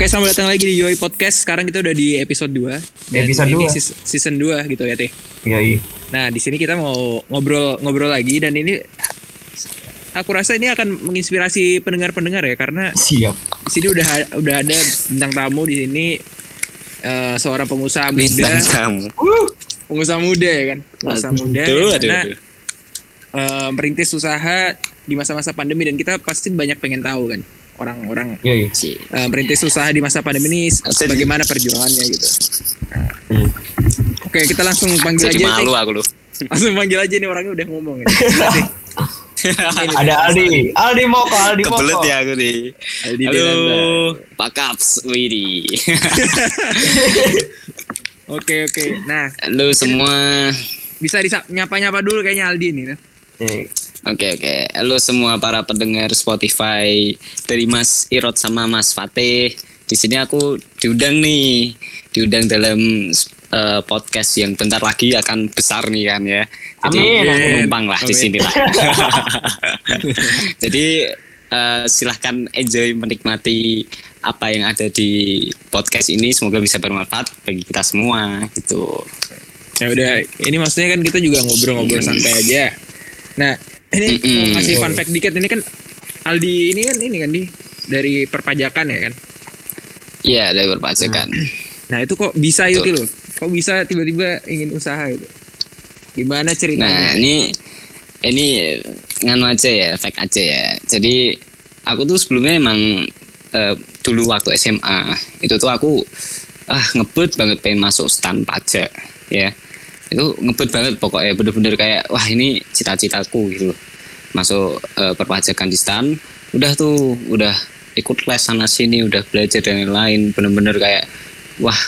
Oke, selamat datang lagi di Joy Podcast. Sekarang kita udah di episode 2. Dan Episode ini season 2 gitu ya, Teh. Iya, iya. Nah, di sini kita mau ngobrol-ngobrol lagi dan ini aku rasa ini akan menginspirasi pendengar-pendengar ya karena Siap. di sini udah udah ada bintang tamu di sini eh, seorang pengusaha muda, bintang tamu. pengusaha muda ya kan, pengusaha muda Aduh, yang aduh, mana, aduh. eh, merintis usaha di masa-masa pandemi dan kita pasti banyak pengen tahu kan orang-orang Iya, iya. eh, merintis usaha di masa pandemi ini bagaimana perjuangannya gitu. Hmm. Oke, kita langsung panggil Jadi aja. malu aku lu. Langsung panggil aja nih orangnya udah ngomong ya. Ada Aldi. Aldi Moko, Aldi Moko. Kebelet ya aku nih. Aldi Halo. Pak Kaps, Widi. Oke oke. Nah Halo semua. bisa disa- nyapa-nyapa dulu kayaknya Aldi nih. Oke oke. Halo semua para pendengar Spotify dari Mas Irot sama Mas Fatih. Di sini aku diundang nih, diundang dalam eh, podcast yang bentar lagi akan besar nih kan ya. Jadi Amin, numpang lah di sini lah. Jadi eh, silahkan enjoy menikmati apa yang ada di podcast ini. Semoga bisa bermanfaat bagi kita semua gitu. Ya udah. Ini maksudnya kan kita juga ngobrol-ngobrol santai aja. Nah ini Mm-mm. mau kasih fun fact dikit ini kan Aldi ini kan ini kan di dari perpajakan ya kan. Iya, ada berpajakan. Nah itu kok bisa itu loh. Kok bisa tiba-tiba ingin usaha itu? Gimana Nah, ceritanya? ini ini nganu aja ya, fake aja ya. Jadi aku tuh sebelumnya emang eh, dulu waktu SMA itu tuh aku ah ngebut banget pengen masuk stand pajak ya. Itu ngebut banget pokoknya bener-bener kayak wah ini cita-citaku gitu. Masuk eh, perpajakan di stand, udah tuh udah ikut les sana sini, udah belajar dan lain-lain bener-bener kayak wah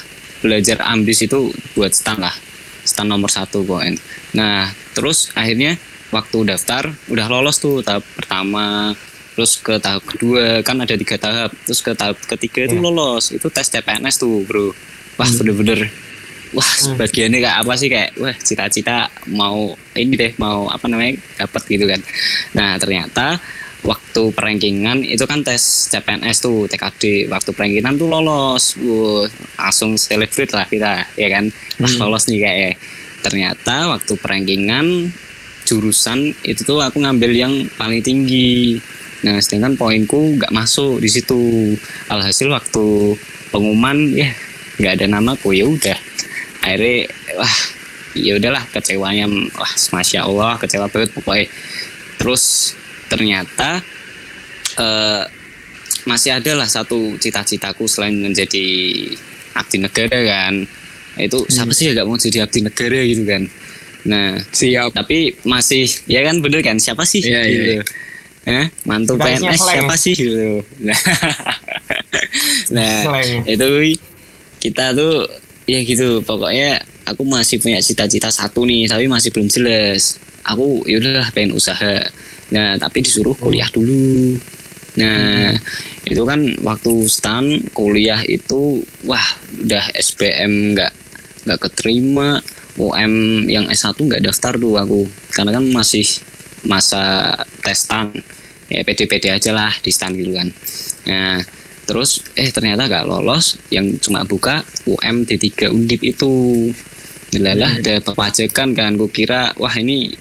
belajar ambis itu buat stand lah stand nomor satu pokoknya. Nah terus akhirnya waktu daftar udah lolos tuh tahap pertama, terus ke tahap kedua kan ada tiga tahap, terus ke tahap ketiga itu Iya. lolos itu tes CPNS tuh bro. Wah bener-bener wah sebagiannya kayak apa sih? Kayak wah cita-cita mau ini deh mau apa namanya dapat gitu kan. Nah ternyata waktu perankingan itu kan tes CPNS tuh TKD waktu perankingan tuh lolos. Wuh, langsung celebrate lah kita ya kan? Hmm. lolos nih kayak ternyata waktu perankingan jurusan itu tuh aku ngambil yang paling tinggi. Nah sedangkan poinku nggak masuk di situ. Alhasil waktu pengumuman ya nggak ada namaku ya udah akhirnya wah ya udahlah kecewanya wah masya allah kecewa banget pokoknya. Terus ternyata eh, masih ada lah satu cita-citaku selain menjadi abdi negara kan. Itu siapa sih yang gak mau jadi abdi negara gitu kan? Nah Siap. tapi masih ya kan bener kan? Siapa sih? Iya, gitu Eh, mantu PNS slang. siapa sih gitu? Nah, nah itu kita tuh ya gitu pokoknya aku masih punya cita-cita satu nih tapi masih belum jelas. Aku yaudah pengen usaha. Nah tapi disuruh kuliah dulu. Nah itu kan waktu stan kuliah itu wah udah SBM nggak nggak keterima. UM yang S1 nggak daftar tuh aku. Karena kan masih masa tes stan. Ya pede-pede aja lah di stan gitu kan. Nah terus eh ternyata nggak lolos. Yang cuma buka UM D3 Undip itu. Lelah ada perpajakan kan. Gue kira wah ini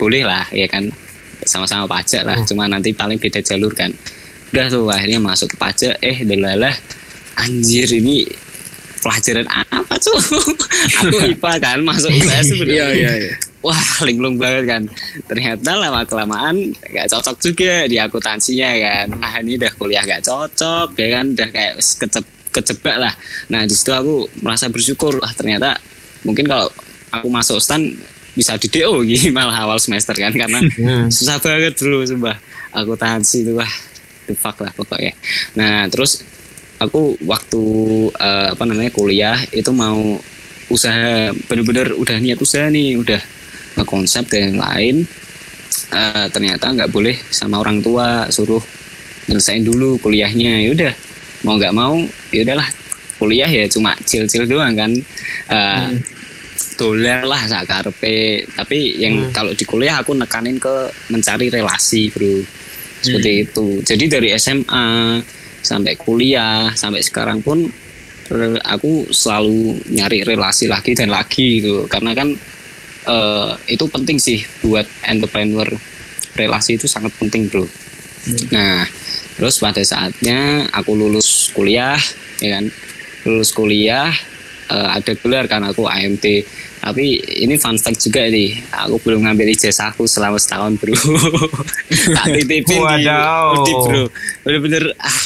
boleh lah ya kan. Sama-sama pajak lah. Cuma nanti paling beda jalur kan. Udah tuh akhirnya masuk ke pajak. Eh delalah anjir ini pelajaran apa tuh? Aku IPA kan masuk IPS Iya iya iya. Wah linglung banget kan. Ternyata lama kelamaan nggak cocok juga di akuntansinya kan. Ah ini udah kuliah nggak cocok ya kan? Udah kayak kecep kecebak lah. Nah di situ aku merasa bersyukur ah ternyata mungkin kalau aku masuk stan bisa di DO gitu malah awal semester kan karena Hmm. susah banget bro sumpah. Akuntansi itu wah the fuck lah pokoknya. Nah terus aku waktu eh, apa namanya kuliah itu mau usaha bener-bener udah niat usaha nih udah konsep dan yang lain Eh, ternyata nggak boleh sama orang tua suruh nyelesain dulu kuliahnya. Ya udah mau nggak mau ya udahlah kuliah ya cuma cil-cil doang kan. Eh, dolar lah sakarepe tapi yang Hmm. kalau di kuliah aku nekanin ke mencari relasi bro. Seperti itu. Jadi dari SMA sampai kuliah sampai sekarang pun aku selalu nyari relasi lagi dan lagi gitu. Karena kan eh, itu penting sih buat entrepreneur. Relasi itu sangat penting bro. Nah terus pada saatnya aku lulus kuliah ya kan? Lulus kuliah eh, ada gelar kan aku AMT tapi ini fun fact juga nih aku belum ngambil ijazahku selama setahun bro. Tak titipin di Wadaw. Undip, bro. Bener-bener ah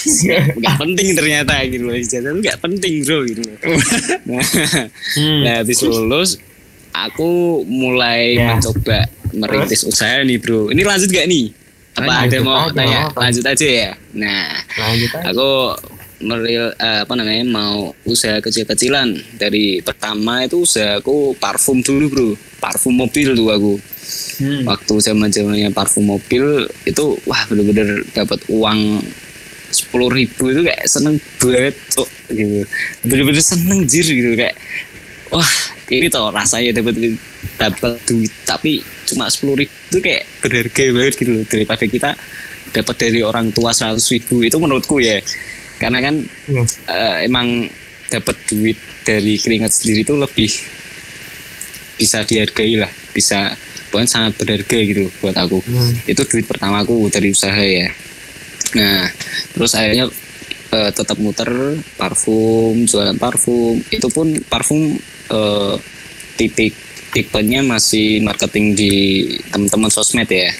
nggak penting ternyata gitu loh ijazah itu nggak penting bro gitu. Nah, Hmm. nah habis lulus aku mulai Ya. mencoba merintis usaha nih bro. Ini lanjut gak nih? Apa Lanjut. ada mau aja, tanya? apa. lanjut aja ya. Nah Lanjut aja. aku meril eh, apa namanya mau usaha kecil-kecilan. Dari pertama itu usahaku parfum dulu bro. Parfum mobil tuh aku. Hmm. waktu zaman zamannya parfum mobil itu wah bener-bener dapat uang sepuluh ribu itu kayak seneng banget tuh gitu. Bener-bener seneng jir gitu kayak wah ini tau rasanya dapat dapat duit. Tapi cuma sepuluh ribu itu kayak berharga banget gitu loh. Daripada kita dapat dari orang tua seratus ribu itu menurutku ya. Karena kan Hmm. eh, emang dapat duit dari keringat sendiri itu lebih bisa dihargai lah. Bisa pokoknya sangat berharga gitu buat aku. Hmm. itu duit pertama aku dari usaha ya. Nah terus akhirnya eh, tetap muter parfum jualan parfum. Itu pun parfum eh, titik tipenya masih marketing di teman-teman sosmed ya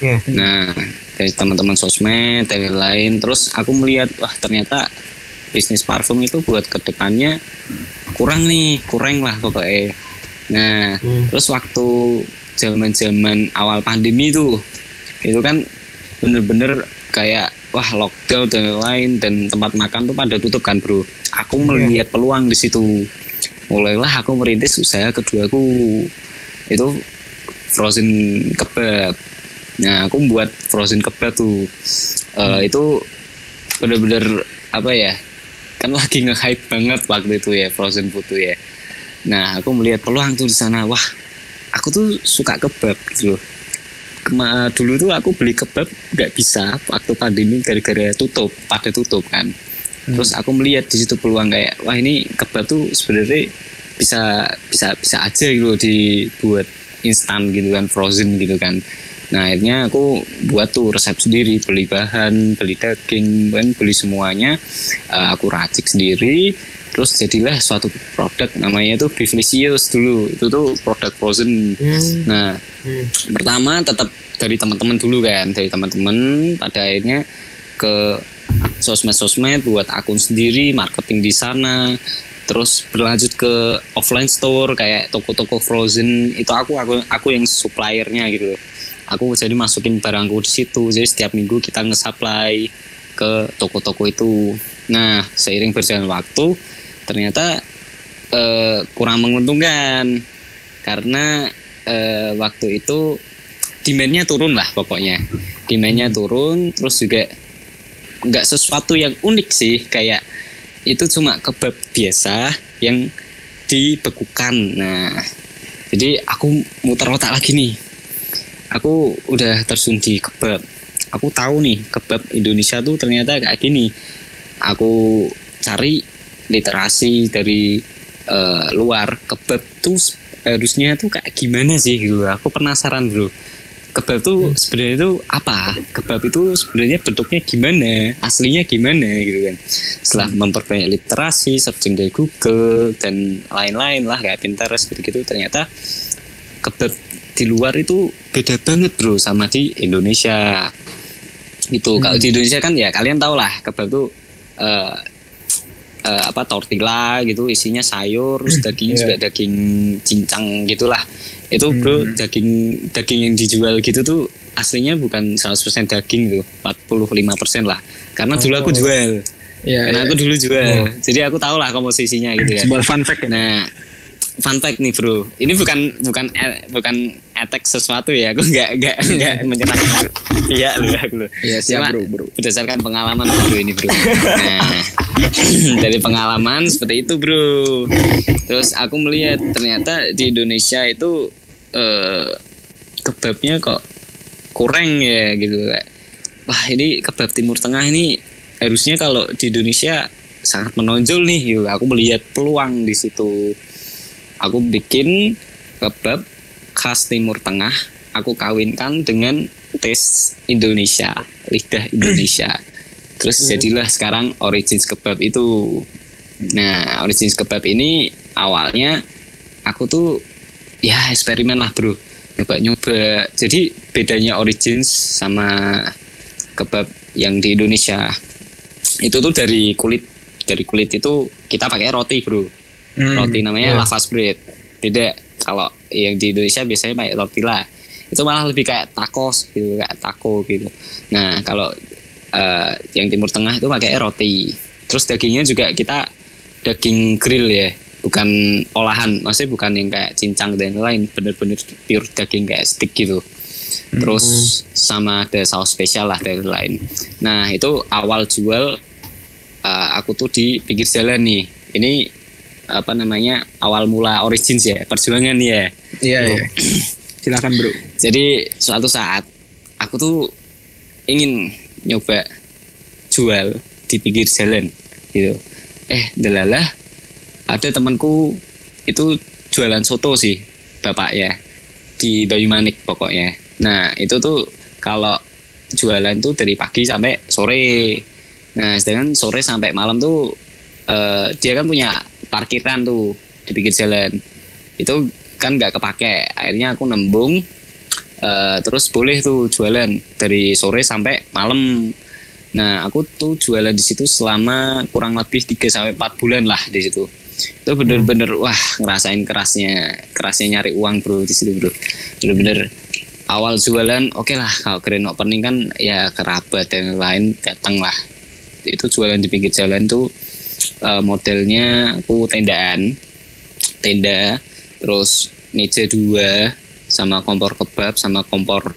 Iya. Nah, dari teman-teman sosmed dan lain-lain, terus aku melihat wah ternyata bisnis parfum itu buat ke depannya kurang nih, kurang lah pokoknya. Nah, Hmm. terus waktu zaman-zaman awal pandemi itu, itu kan bener-bener kayak wah lockdown dan lain-lain dan tempat makan tuh pada tutup kan bro. Aku melihat peluang di situ. Mulailah aku merintis usaha keduaku itu frozen kebab. Nah, aku buat frozen kebab tuh. Eh, Itu bener-bener apa ya? Kan lagi nge-hype banget waktu itu ya frozen food tuh ya. Nah, aku melihat peluang tuh di sana. Wah, aku tuh suka kebab gitu loh. Kema dulu tuh aku beli kebab nggak bisa waktu pandemi gara-gara tutup, pada tutup kan. Terus aku melihat di situ peluang kayak wah ini kebab tuh sebenarnya bisa bisa bisa aja gitu dibuat instan gitu kan frozen gitu kan. Nah akhirnya aku buat tuh resep sendiri beli bahan beli daging kan beli semuanya Eh, aku racik sendiri terus jadilah suatu produk namanya tuh Beeflicious dulu itu tuh produk frozen Hmm. nah Hmm. pertama tetap dari teman-teman dulu kan dari teman-teman pada akhirnya ke sosmed-sosmed buat akun sendiri marketing di sana terus berlanjut ke offline store kayak toko-toko frozen itu aku aku aku yang suppliernya gitu aku jadi masukin barangku di situ jadi setiap minggu kita nge-supply ke toko-toko itu. Nah seiring berjalan waktu ternyata eh, kurang menguntungkan karena eh, waktu itu demandnya turun lah pokoknya. Demandnya turun terus juga nggak sesuatu yang unik sih. Kayak itu cuma kebab biasa yang dibekukan. Nah jadi aku muter otak lagi nih. Aku udah terjun di kebab. Aku tahu nih kebab Indonesia tuh ternyata kayak gini. Aku cari literasi dari eh, luar kebab tuh harusnya tuh kayak gimana sih gitu. Aku penasaran bro kebab tuh sebenarnya itu apa? Kebab itu sebenarnya bentuknya gimana? Aslinya gimana gitu kan? Setelah memperbanyak literasi searching dari Google dan lain-lain lah kayak Pinterest gitu-gitu ternyata kebab di luar itu beda banget bro sama di Indonesia. Gitu. Kalau di Indonesia kan ya kalian tau lah kebab tuh eh, eh, apa tortilla gitu isinya sayur terus dagingnya Iya. juga daging cincang gitulah itu bro daging daging yang dijual gitu tuh aslinya bukan 100% daging tuh 45% lah karena dulu aku jual Iya, karena iya. aku dulu jual jadi aku tahu lah komposisinya gitu ya Sebuah fun fact ya. Nah, fun fact nih bro, ini bukan bukan e- bukan attack sesuatu ya, aku nggak nggak nggak menyerang Iya lu aku. Iya, siap, Cuma bro, bro. Berdasarkan pengalaman bro ini bro. Nah, dari pengalaman seperti itu bro. Terus aku melihat ternyata di Indonesia itu eh, kebabnya kok kurang ya gitu. Wah ini kebab Timur Tengah ini harusnya kalau di Indonesia sangat menonjol nih yuk aku melihat peluang di situ. Aku bikin kebab khas Timur Tengah aku kawinkan dengan tes Indonesia lidah Indonesia. Terus jadilah sekarang origins kebab itu. Nah origins kebab ini awalnya aku tuh ya eksperimen lah bro. Nyoba nyoba. Jadi bedanya origins sama kebab yang di Indonesia. Itu tuh dari kulit. Dari kulit itu kita pakai roti bro. Hmm. roti namanya ya. lavas bread. Beda. Kalau yang di Indonesia biasanya pakai roti lah. Itu malah lebih kayak tacos gitu kayak taco gitu. Nah kalau eh, yang timur tengah itu pakai roti. Terus dagingnya juga kita daging grill ya bukan olahan maksudnya bukan yang kayak cincang dan lain bener-bener pure daging kayak stick gitu. Terus sama ada saus spesial lah dari lain nah itu awal jual eh, aku tuh di pinggir jalan nih. Ini apa namanya awal mula origins ya perjuangan ya. Iya, iya. Silakan, Bro. jadi suatu saat aku tuh ingin nyoba jual di pinggir jalan gitu. Eh delalah ada temanku itu jualan soto sih bapak ya di Bayu Manik pokoknya. Nah itu tuh kalau jualan tuh dari pagi sampai sore. Nah sedangkan sore sampai malam tuh eh, dia kan punya parkiran tuh di pinggir jalan. Itu kan nggak kepake. Akhirnya aku nembung eh, terus boleh tuh jualan dari sore sampai malam. Nah aku tuh jualan di situ selama kurang lebih 3 sampai 4 bulan lah di situ itu bener-bener wah ngerasain kerasnya kerasnya nyari uang bro di situ bro. Bener-bener awal jualan oke lah kalau grand opening kan ya kerabat dan lain datang lah. Itu jualan di pinggir jalan tuh eh, modelnya aku tendaan tenda terus meja dua sama kompor kebab sama kompor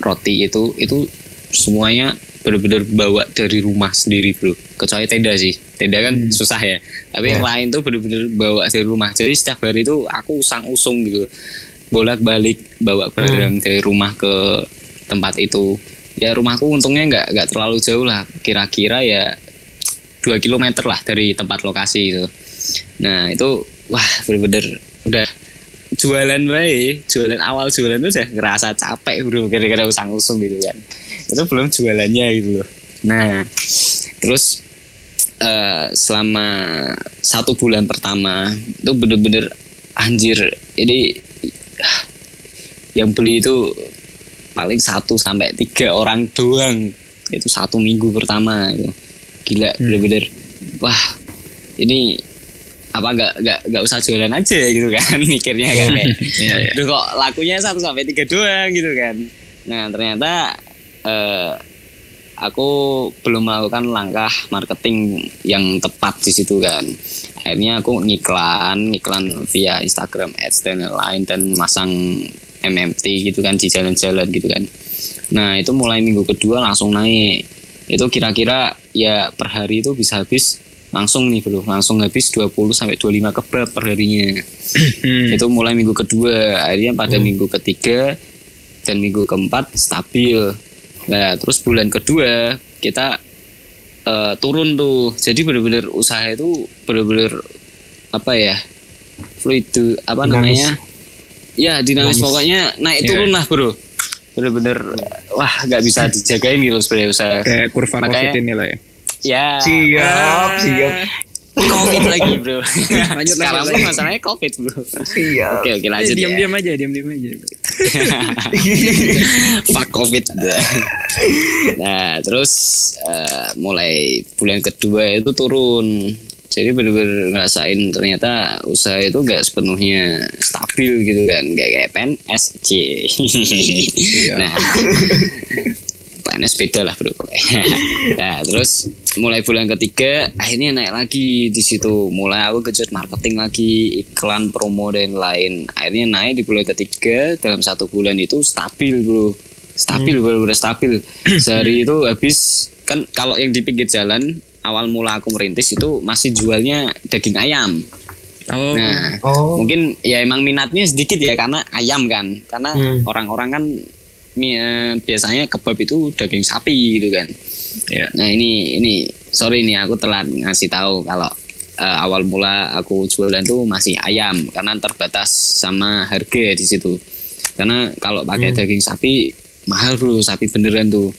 roti itu itu semuanya benar-benar bawa dari rumah sendiri bro. Kecuali tenda sih tenda kan susah ya. Tapi yang lain tuh benar-benar bawa dari rumah. Jadi setiap hari itu aku usang usung gitu. Bolak balik bawa barang dari rumah ke tempat itu. Ya rumahku untungnya nggak nggak terlalu jauh lah. Kira-kira ya dua kilometer lah dari tempat lokasi itu. Nah itu wah bener-bener udah jualan baik jualan awal jualan tuh udah ngerasa capek bro. Gara-gara usang usung gitu kan. Itu belum jualannya gitu loh. Nah terus eh, selama satu bulan pertama itu bener-bener anjir. Ini yang beli itu paling satu sampai tiga orang doang. Itu satu minggu pertama gitu. gila bener-bener. Wah ini apa nggak nggak nggak usah jualan aja gitu kan mikirnya kan kayak Iya, iya. Kok lakunya satu sampai tiga doang gitu kan. Nah ternyata eh, aku belum melakukan langkah marketing yang tepat di situ kan. Akhirnya aku ngiklan ngiklan via Instagram ads dan lain dan masang MMT gitu kan di jalan-jalan gitu kan. Nah itu mulai minggu kedua langsung naik. Itu kira-kira ya per hari itu bisa habis langsung nih bro. Langsung habis 20 sampai 25 kebab per harinya. Hmm. itu mulai minggu kedua. Akhirnya pada minggu ketiga dan minggu keempat stabil nah terus bulan kedua kita eh, turun tuh jadi bener-bener usaha itu bener-bener apa ya fluid apa Dinamis. namanya ya dinamis, Dinamis. pokoknya naik Iya. turun lah bro bener-bener wah nggak bisa dijagain gitu sebenarnya usaha Kayak kurva Makanya- COVID ini lah ya. ya Siap, siap. Covid lagi bro Lanjut, sekarang lanjut, pun lanjut. masalahnya covid bro Siap. oke oke lanjut ya. diam-diam aja, diam-diam aja. Fuck covid. nah terus eh, mulai bulan kedua itu turun. Jadi bener-bener ngerasain ternyata usaha itu gak sepenuhnya stabil gitu kan, kayak kayak PNS C. nah, PNS beda lah bro. nah terus mulai bulan ketiga akhirnya naik lagi di situ. Mulai aku kejar marketing lagi, iklan, promo dan lain. Akhirnya naik di bulan ketiga dalam satu bulan itu stabil bro. Stabil bener-bener stabil. Sehari itu habis kan kalau yang di pinggir jalan awal mula aku merintis itu masih jualnya daging ayam. Oh, Nah, Oh. mungkin ya emang minatnya sedikit ya karena ayam kan karena Hmm. orang-orang kan mi- eh, biasanya kebab itu daging sapi gitu kan. Ya. Nah ini ini sorry nih aku telat ngasih tahu kalau eh, awal mula aku jualan tuh masih ayam karena terbatas sama harga di situ. Karena kalau pakai daging sapi mahal bro sapi beneran tuh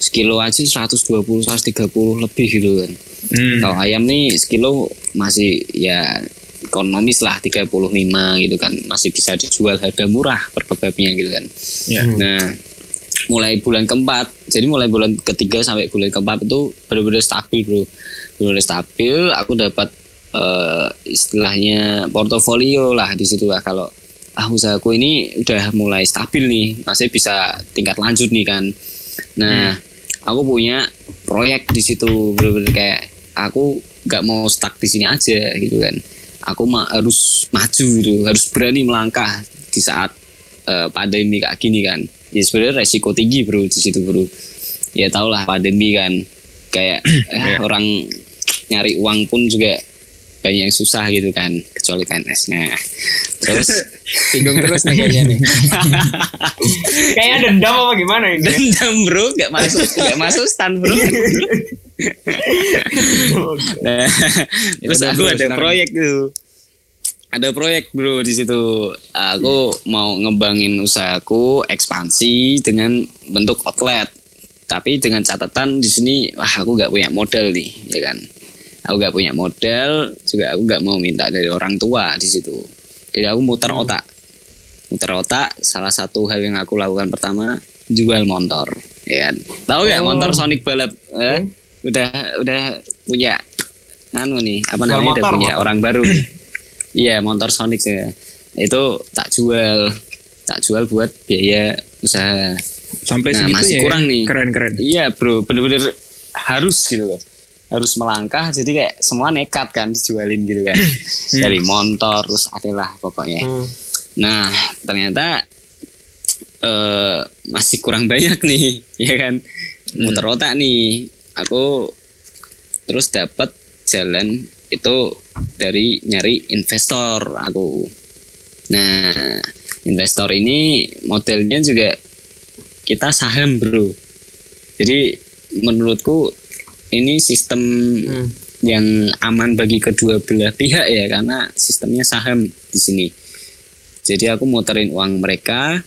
sekilo aja 120 130 lebih gitu kan. Hmm. Kalau ayam nih sekilo masih ya ekonomis lah 35 gitu kan masih bisa dijual harga murah per kebabnya gitu kan. Ya. Nah, mulai bulan keempat, jadi mulai bulan ketiga sampai bulan keempat itu benar-benar stabil bro, benar-benar stabil. Aku dapat eh, istilahnya portofolio lah di situ lah. Kalau ah usahaku ini udah mulai stabil nih, masih bisa tingkat lanjut nih kan. Nah, aku punya proyek di situ benar-benar kayak aku nggak mau stuck di sini aja gitu kan. Aku ma- harus maju gitu, harus berani melangkah di saat eh, pandemi kayak gini kan. Ya sebenarnya resiko tinggi bro di situ bro. Ya tau lah pandemi kan kayak eh, orang nyari uang pun juga banyak yang susah gitu kan kecuali PNS nah terus Bingung terus nih kayaknya nih. Kayaknya dendam apa gimana ini? dendam bro gak masuk gak masuk stand bro nah, terus aku ada proyek tuh. Ada proyek bro di situ. Aku mau ngembangin usahaku ekspansi dengan bentuk outlet. Tapi dengan catatan di sini wah aku nggak punya modal nih ya kan? Aku nggak punya modal juga aku nggak mau minta dari orang tua di situ. Jadi aku muter otak. Muter otak salah satu hal yang aku lakukan pertama jual motor ya kan? Tahu nggak Oh. motor Sonic balap eh? Udah udah punya anu nih apa Jual namanya udah motor, punya motor. orang baru iya motor Sonic ya itu tak jual tak jual buat biaya usaha Sampai Nah, masih ya. kurang nih. Keren-keren. Iya bro, bener-bener harus gitu loh. Harus melangkah, jadi kayak semua nekat kan dijualin gitu kan. Dari motor, terus adalah pokoknya. Hmm. Nah, ternyata eh masih kurang banyak nih, ya kan. Muter otak nih. Aku terus dapat jalan itu dari nyari investor aku. Nah, investor ini modelnya juga kita saham, Bro. Jadi menurutku ini sistem Hmm. yang aman bagi kedua belah pihak ya karena sistemnya saham di sini. Jadi aku muterin uang mereka,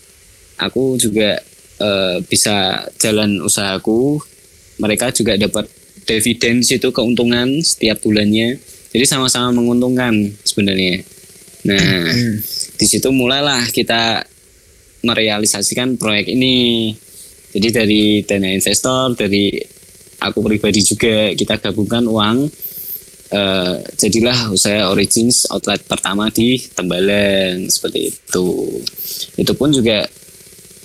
aku juga eh, bisa jalan usahaku, mereka juga dapat dividen di situ keuntungan setiap bulannya. Jadi sama-sama menguntungkan sebenarnya. Nah, Hmm. di situ mulailah kita merealisasikan proyek ini. Jadi dari dana investor, dari aku pribadi juga kita gabungkan uang. eh, jadilah usaha Origins outlet pertama di Tembalang seperti itu. Itu pun juga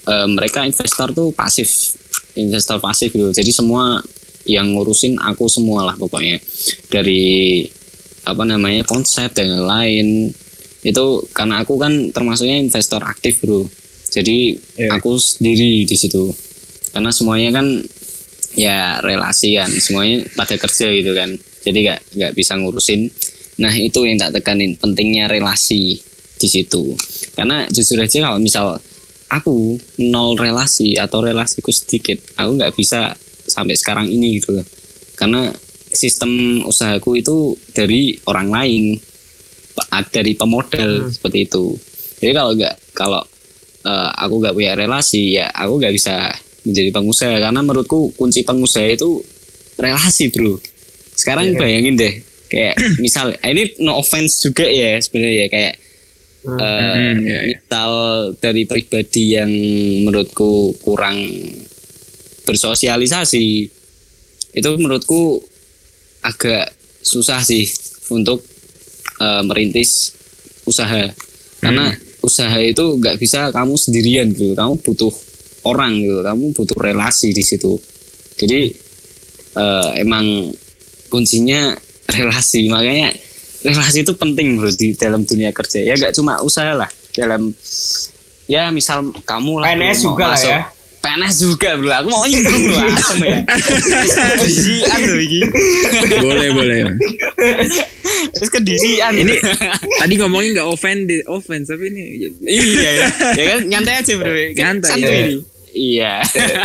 eh, mereka investor tuh pasif, investor pasif gitu. Jadi semua yang ngurusin aku semua lah pokoknya. Dari apa namanya konsep dan lain itu karena aku kan termasuknya investor aktif bro. Jadi Iya. aku sendiri di situ. Karena semuanya kan ya relasi kan. Semuanya pada kerja gitu kan. Jadi gak nggak bisa ngurusin. Nah itu yang tak tekanin. Pentingnya relasi di situ. Karena jujur aja kalau misal aku nol relasi atau relasiku sedikit aku nggak bisa sampai sekarang ini gitu loh. Karena sistem usahaku itu dari orang lain dari pemodal seperti itu. Jadi kalau nggak kalau eh, aku nggak punya relasi ya aku nggak bisa menjadi pengusaha. Karena menurutku kunci pengusaha itu relasi bro. Sekarang bayangin deh kayak misal ini no offense juga ya sebenarnya ya kayak Hmm, iya. misal dari pribadi yang menurutku kurang bersosialisasi itu menurutku agak susah sih untuk eh, merintis usaha. Karena usaha itu nggak bisa kamu sendirian gitu kamu butuh orang gitu kamu butuh relasi di situ. Jadi eh, emang kuncinya relasi makanya relasi itu penting bro di dalam dunia kerja ya nggak cuma usaha lah dalam ya misal kamu lah PNS mau juga lah ya. PNS juga bro aku mau nyinggung bro asem ya kedisian loh ini boleh boleh. terus kedisian Ini tadi ngomongin nggak offend offense tapi ini iya ya, ya kan nyantai aja bro Nyantai, santuy iya. nih. iya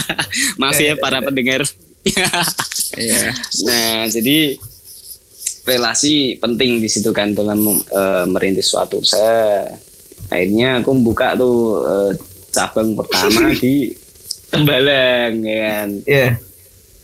maaf ya para pendengar Iya. nah jadi relasi penting di situ kan dalam eh, merintis suatu usaha akhirnya aku buka tuh eh, cabang pertama di Tembalang ya kan Iya.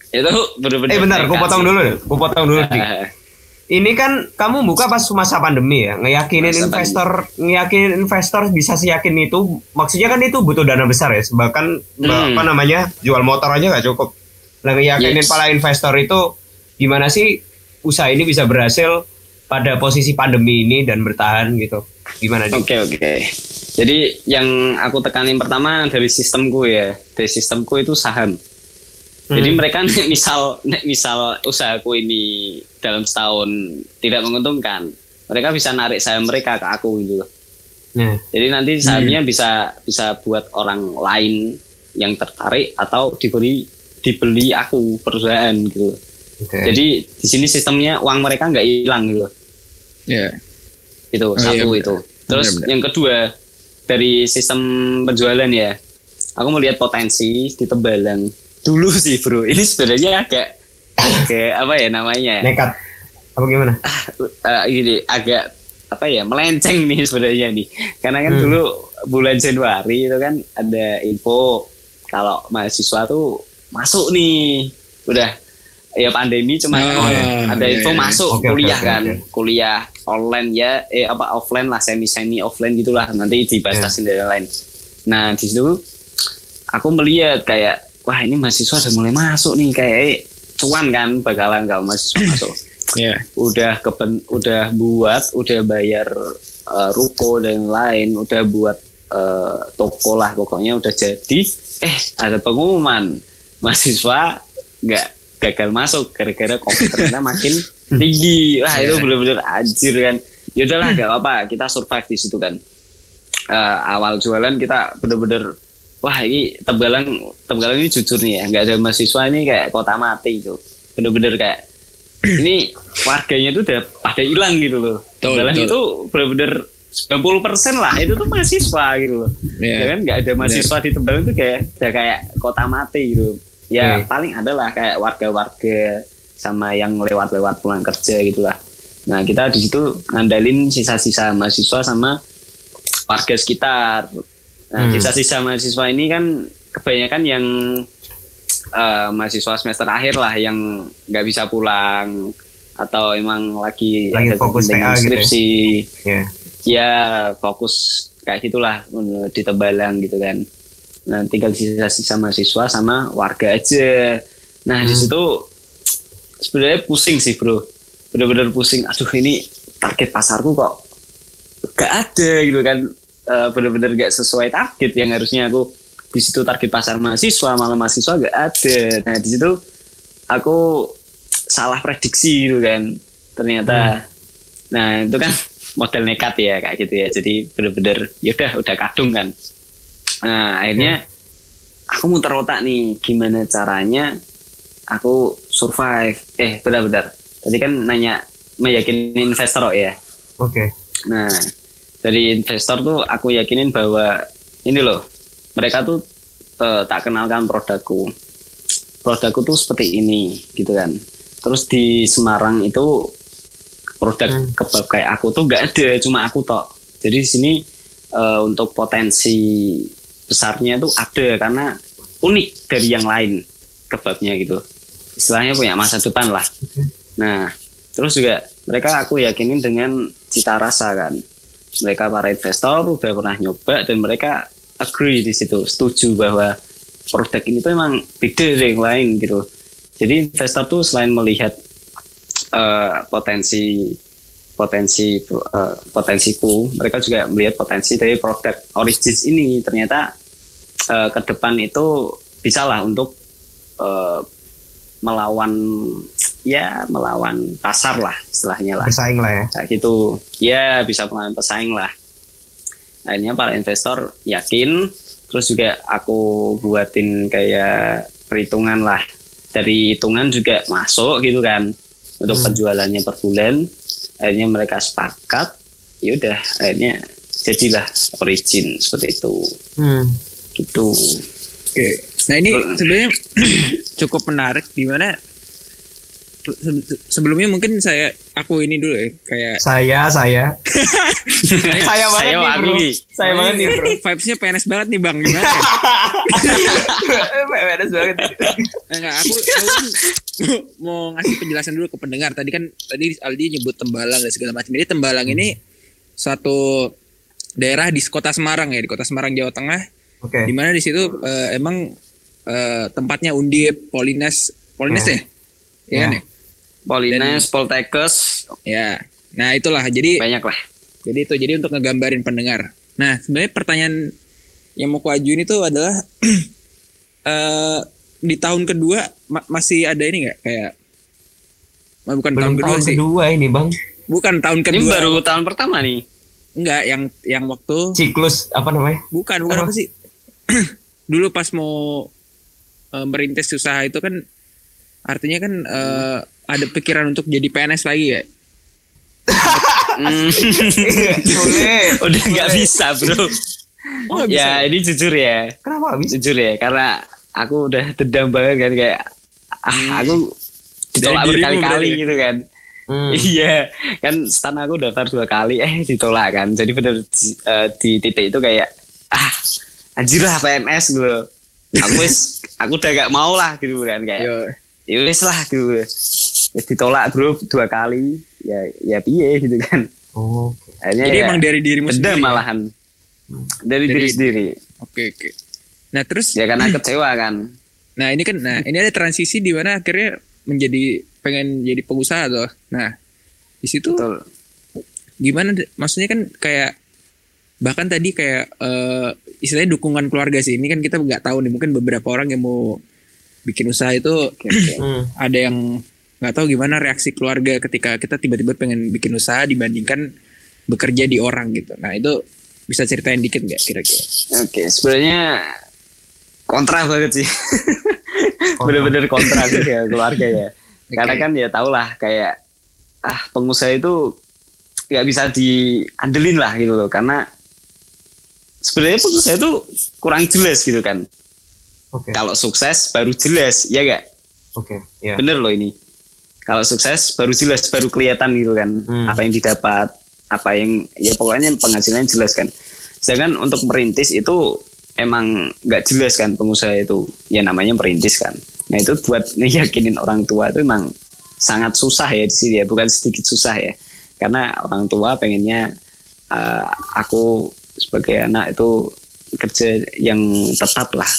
itu bener-bener Eh bentar, aku potong dulu. Aku potong dulu. Ah, Ini kan kamu buka pas masa pandemi ya, ngeyakinin Masa investor, ngeyakinin investor bisa seyakin itu, maksudnya kan itu butuh dana besar ya, bahkan Hmm. apa namanya jual motor aja nggak cukup. Nah ngeyakinin Yes. para investor itu gimana sih usaha ini bisa berhasil pada posisi pandemi ini dan bertahan gitu, gimana? Oke oke. Jadi yang aku tekanin pertama dari sistemku ya, dari sistemku itu saham. Jadi Hmm. mereka nek misal nek misal usahaku ini dalam setahun tidak menguntungkan, mereka bisa narik saham mereka ke aku gitu loh. Nah, Jadi nanti sahamnya bisa bisa buat orang lain yang tertarik atau diberi dibeli aku perusahaan gitu. loh. Oke. Jadi di sini sistemnya uang mereka nggak hilang gitu. loh. Iya. itu Oh, satu iya, itu terus benar. yang kedua dari sistem penjualan ya aku melihat potensi di Tembalang dulu sih bro ini sebenarnya agak agak apa ya namanya nekat apa gimana? Eh, gini agak apa ya melenceng nih sebenarnya nih karena kan Hmm. dulu bulan Januari itu kan ada info kalau mahasiswa tuh masuk nih udah ya pandemi cuma Oh, ada iya, info iya. masuk oke, kuliah oke, kan oke. kuliah online ya eh apa offline lah semi semi offline gitulah nanti dibatasin Iya. dari lain nah di situ aku melihat kayak wah ini mahasiswa udah mulai masuk nih kayak eh, cuan kan bakalan kalau mahasiswa masuk Iya. udah keben udah buat udah bayar eh, ruko dan lain udah buat eh, toko lah pokoknya udah jadi eh ada pengumuman mahasiswa nggak gagal masuk gara-gara covid ternyata makin tinggi. Wah itu bener-bener anjir kan. Ya udahlah gak apa kita survive di situ kan. Eh, awal jualan kita bener-bener wah ini Tembalang Tembalang ini jujur nih ya. Nggak ada mahasiswa ini kayak kota mati itu bener-bener kayak ini warganya tuh udah pada hilang gitu loh. Betul. itu bener-bener 90% lah. Itu tuh mahasiswa gitu loh. Iya. ya kan? Nggak ada mahasiswa di Tembalang tuh kayak udah kayak kota mati gitu ya Oke. paling adalah kayak warga-warga sama yang lewat-lewat pulang kerja gitulah nah kita di situ ngandalin sisa-sisa mahasiswa sama warga sekitar nah Hmm. sisa-sisa mahasiswa ini kan kebanyakan yang eh, mahasiswa semester akhir lah yang nggak bisa pulang atau emang lagi Lagi ada fokus kepentingan TA gitu ya? skripsi Ya. fokus kayak gitulah di Tembalang gitu kan. Nah tinggal sisa-sisa mahasiswa sama warga aja. Nah di Hmm. situ sebenarnya pusing sih bro, bener-bener pusing. Aduh ini target pasarku kok gak ada gitu kan, Eh, bener-bener gak sesuai target yang harusnya aku di situ target pasar mahasiswa malah mahasiswa gak ada. Nah di situ aku salah prediksi gitu kan ternyata. Nah itu kan model nekat ya kayak gitu ya. Jadi bener-bener ya udah udah kadung kan. Nah akhirnya aku muter otak nih gimana caranya aku survive. Eh benar-benar. Tadi kan nanya meyakini investor kok ya. Oke. Nah dari investor tuh aku yakinin bahwa ini loh mereka tuh eh, tak kenalkan produkku. Produkku tuh seperti ini gitu kan. Terus di Semarang itu produk Hmm. kebab kayak aku tuh nggak ada, cuma aku tok. Jadi di sini eh, untuk potensi besarnya tuh ada karena unik dari yang lain kebabnya gitu. Istilahnya punya masa depan lah. Nah, terus juga mereka aku yakinin dengan cita rasa kan. Mereka para investor udah pernah nyoba dan mereka agree di situ, setuju bahwa produk ini tuh emang beda dari yang lain gitu. Jadi investor tuh selain melihat eh, potensi potensi eh, potensiku, mereka juga melihat potensi dari produk Origins ini. Ternyata eh, ke depan itu bisa lah untuk eh, melawan ya melawan pasar lah istilahnya lah Bersaing lah ya. kayak gitu ya bisa melawan pesaing lah akhirnya para investor yakin terus juga aku buatin kayak perhitungan lah dari hitungan juga masuk gitu kan untuk Hmm. penjualannya per bulan akhirnya mereka sepakat ya udah akhirnya jadilah origin seperti itu Hmm. Gitu Oke. Nah ini sebenarnya cukup menarik di mana se- sebelumnya mungkin saya aku ini dulu ya kayak Saya, saya. saya banget Saya nih, bro. Saya banget nih, bro. vibesnya PNS banget nih bang gimana? Beres banget. Enggak, aku, aku kan mau ngasih penjelasan dulu ke pendengar. Tadi kan tadi Aldi nyebut Tembalang dan segala macam. Jadi Tembalang ini suatu daerah di kota Semarang ya, di kota Semarang Jawa Tengah. Oke. Di mana di situ eh, emang eh, tempatnya Undip, Polines, Polines Ya. ya? Iya kan ya? Polines, Poltekkes, Ya. Nah, itulah. Jadi banyak lah. jadi itu jadi untuk ngegambarin pendengar. Nah, sebenarnya pertanyaan yang mau kuajuin itu adalah eh di tahun kedua ma- masih ada ini nggak kayak bukan tahun Belum kedua tahun sih. kedua ini, Bang. Bukan tahun Ini kedua. baru tahun pertama nih. Enggak, yang yang waktu Siklus apa namanya? bukan bukan Apa? apa sih? Dulu pas mau eh, merintis usaha itu kan artinya kan eh, ada pikiran untuk jadi PNS lagi ya. Hmm, udah nggak bisa bro. Oh, nggak bisa. ya ini jujur ya, Kenapa bisa? jujur ya, karena aku udah dendam banget kan kayak ah aku ditolak berkali-kali gitu kan. Hmm. Iya, kan stan aku daftar dua kali, eh ditolak kan. Jadi bener eh, di titik itu kayak ah anjir lah PNS gitu. Aku wis, aku udah gak mau lah gitu kan kayak. Ya wis lah gitu. Wis ditolak grup dua kali, ya ya piye gitu kan. Oh. Akhirnya Jadi ya, emang dari dirimu sendiri. ya? malahan. Dari, Dari- diri sendiri. Oke, oke. Nah, terus Ya karena kecewa kan. Nah ini kan, nah ini ada transisi di mana akhirnya menjadi pengen jadi pengusaha tuh. Nah di situ Betul. gimana? Maksudnya kan kayak bahkan tadi kayak eh, istilahnya dukungan keluarga sih. Ini kan kita nggak tahu nih mungkin beberapa orang yang mau bikin usaha itu Hmm. ada yang nggak tahu gimana reaksi keluarga ketika kita tiba-tiba pengen bikin usaha dibandingkan bekerja di orang gitu. Nah itu bisa ceritain dikit nggak kira-kira? Oke, sebenarnya kontra banget sih. Bener-bener kontra sih ya keluarga ya. Karena Oke. kan ya tau lah kayak ah pengusaha itu nggak bisa diandelin lah gitu loh. Karena sebenarnya pengusaha itu kurang jelas gitu kan. Oke. Kalau sukses baru jelas, ya gak? Oke. Ya. Bener loh ini. Kalau sukses baru jelas, baru kelihatan gitu kan. Hmm. Apa yang didapat, apa yang ya pokoknya penghasilannya jelas kan. Sedangkan untuk merintis itu emang nggak jelas kan pengusaha itu. Ya namanya merintis kan. Nah itu buat yakinin orang tua itu emang sangat susah ya di sini ya, bukan sedikit susah ya. Karena orang tua pengennya eh, aku sebagai anak itu kerja yang tetap lah.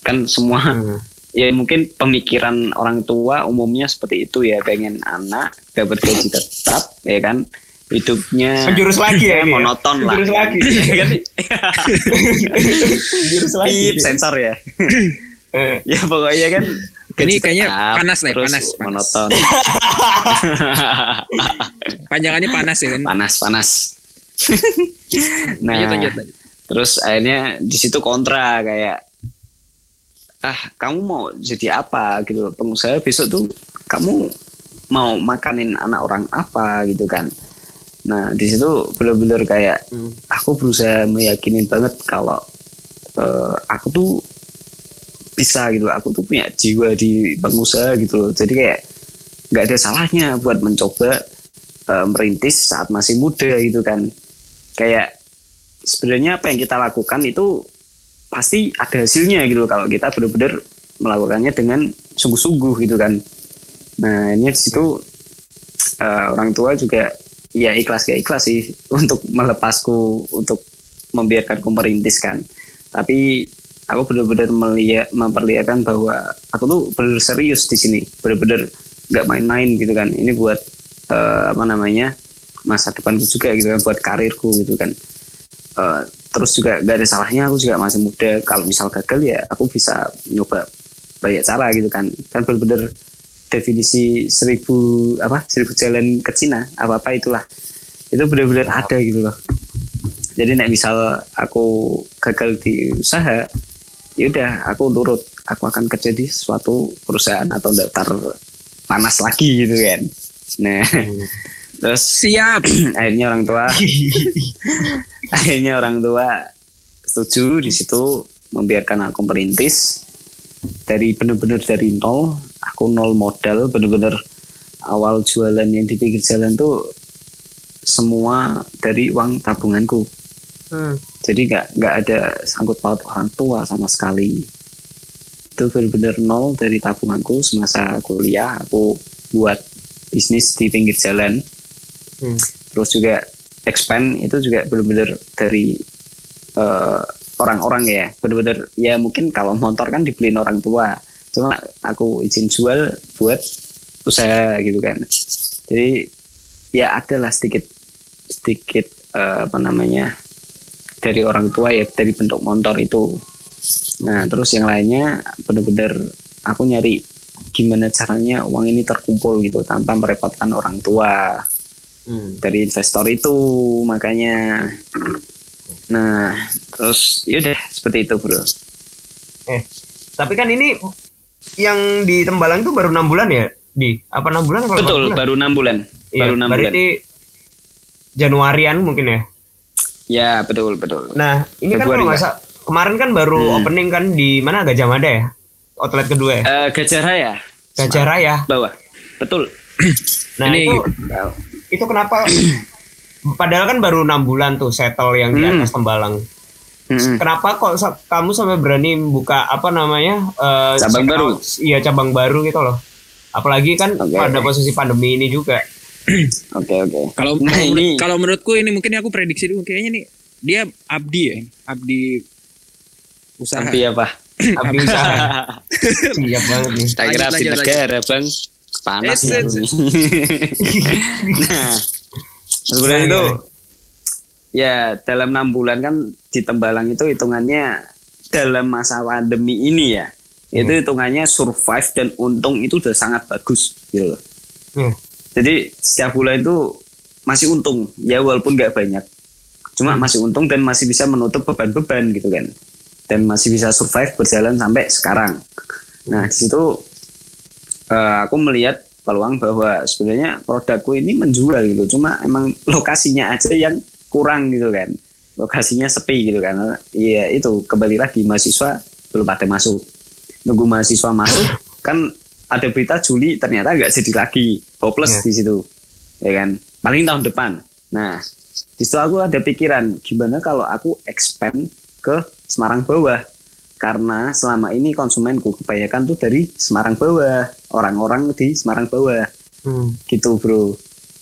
Kan semua Hmm. ya mungkin pemikiran orang tua umumnya seperti itu ya pengen anak dapat gaji tetap ya kan hidupnya Menjurus lagi ya, ya? monoton lah Menjurus kan. lagi. Kan? Jurus lagi. Pip, sensor ya Eh, ya pokoknya kan Ini kayaknya panas nih, panas. monoton Panjangannya panas ya kan? panas panas nah Lanjut, lanjut, lanjut. terus akhirnya di situ kontra kayak ah kamu mau jadi apa? Gitu. Pengusaha besok tuh kamu mau makanin anak orang apa? Gitu kan. Nah di situ bener-bener kayak Hmm. aku berusaha meyakinin banget kalau eh, aku tuh bisa gitu. Aku tuh punya jiwa di pengusaha gitu loh. Jadi kayak nggak ada salahnya buat mencoba eh, merintis saat masih muda gitu kan kayak sebenarnya apa yang kita lakukan itu pasti ada hasilnya gitu kalau kita benar-benar melakukannya dengan sungguh-sungguh gitu kan. Nah ini di situ eh, orang tua juga ya ikhlas gak ikhlas sih untuk melepasku untuk membiarkanku merintis kan. Tapi aku benar-benar melihat memperlihatkan bahwa aku tuh benar serius di sini benar-benar nggak main-main gitu kan. Ini buat eh, apa namanya masa depanku juga gitu kan buat karirku gitu kan. Eh, terus juga gak ada salahnya aku juga masih muda. Kalau misal gagal ya aku bisa nyoba banyak cara gitu kan. Kan benar-benar definisi seribu apa seribu jalan ke Cina apa apa itulah. Itu benar-benar ada gitu loh. Jadi nek misal aku gagal di usaha ya udah aku nurut. Aku akan kerja di suatu perusahaan atau daftar panas lagi gitu kan. Nah terus Siap. akhirnya orang tua. Akhirnya orang tua setuju di situ membiarkan aku merintis. Dari bener-bener dari nol. Aku nol modal bener-bener awal jualan yang di pinggir jalan tuh semua dari uang tabunganku. Hmm. jadi nggak nggak ada sangkut paut orang tua sama sekali. Itu benar-benar nol dari tabunganku semasa kuliah. Aku buat bisnis di pinggir jalan Hmm. terus juga expand itu juga benar-benar dari eh, orang-orang ya. Benar-benar ya mungkin kalau motor kan dibeliin orang tua. Cuma aku izin jual buat usaha gitu kan. Jadi ya adalah sedikit sedikit eh, apa namanya dari orang tua ya dari bentuk motor itu. Nah terus yang lainnya benar-benar aku nyari gimana caranya uang ini terkumpul gitu tanpa merepotkan orang tua Hmm. dari investor itu makanya nah terus yaudah seperti itu bro Eh, tapi kan ini yang di Tembalang tuh baru enam bulan ya, di apa enam bulan? delapan betul bulan? baru enam bulan Iya, baru enam bulan Januarian mungkin ya. ya betul betul Nah, ini kan Februari, kalau nggak sa- kemarin kan baru Hmm. opening kan di mana Gajah Mada ya? Outlet kedua ya? Eh, Gajah Raya Gajah Raya. bawah betul Nah, Ini- itu itu kenapa padahal kan baru enam bulan tuh settle yang di Hmm. atas Tembalang. Mm-mm. Kenapa kok sa- kamu sampai berani buka apa namanya? eh, Cabang baru. Iya, cabang baru gitu loh. Apalagi kan Oke, pada posisi pandemi ini juga. oke oke Kalau Nah, kalau ini- menurut- kalau menurutku ini mungkin aku prediksi dulu kayaknya nih dia abdi ya, abdi usaha. tapi apa Abdi usaha. Siap banget nih. abdi negara bang panas nih. nah sebenarnya itu ya dalam enam bulan kan di Tembalang itu hitungannya dalam masa pandemi ini ya itu hitungannya survive dan untung itu udah sangat bagus gitu loh. Hmm. Jadi setiap bulan itu masih untung ya walaupun nggak banyak. Cuma masih untung dan masih bisa menutup beban-beban gitu kan. Dan masih bisa survive berjalan sampai sekarang. Nah di situ eh, aku melihat peluang bahwa sebenarnya produkku ini menjual gitu. Cuma emang lokasinya aja yang kurang gitu kan. Lokasinya sepi gitu kan. Iya itu kembali lagi mahasiswa belum pada masuk. Nunggu mahasiswa masuk kan ada berita Juli ternyata nggak jadi lagi. Hopeless Iya. di situ ya kan. Paling tahun depan. Nah di situ aku ada pikiran gimana kalau aku expand ke Semarang bawah karena selama ini konsumenku kebanyakan tuh dari Semarang bawah orang-orang di Semarang bawah Hmm. gitu bro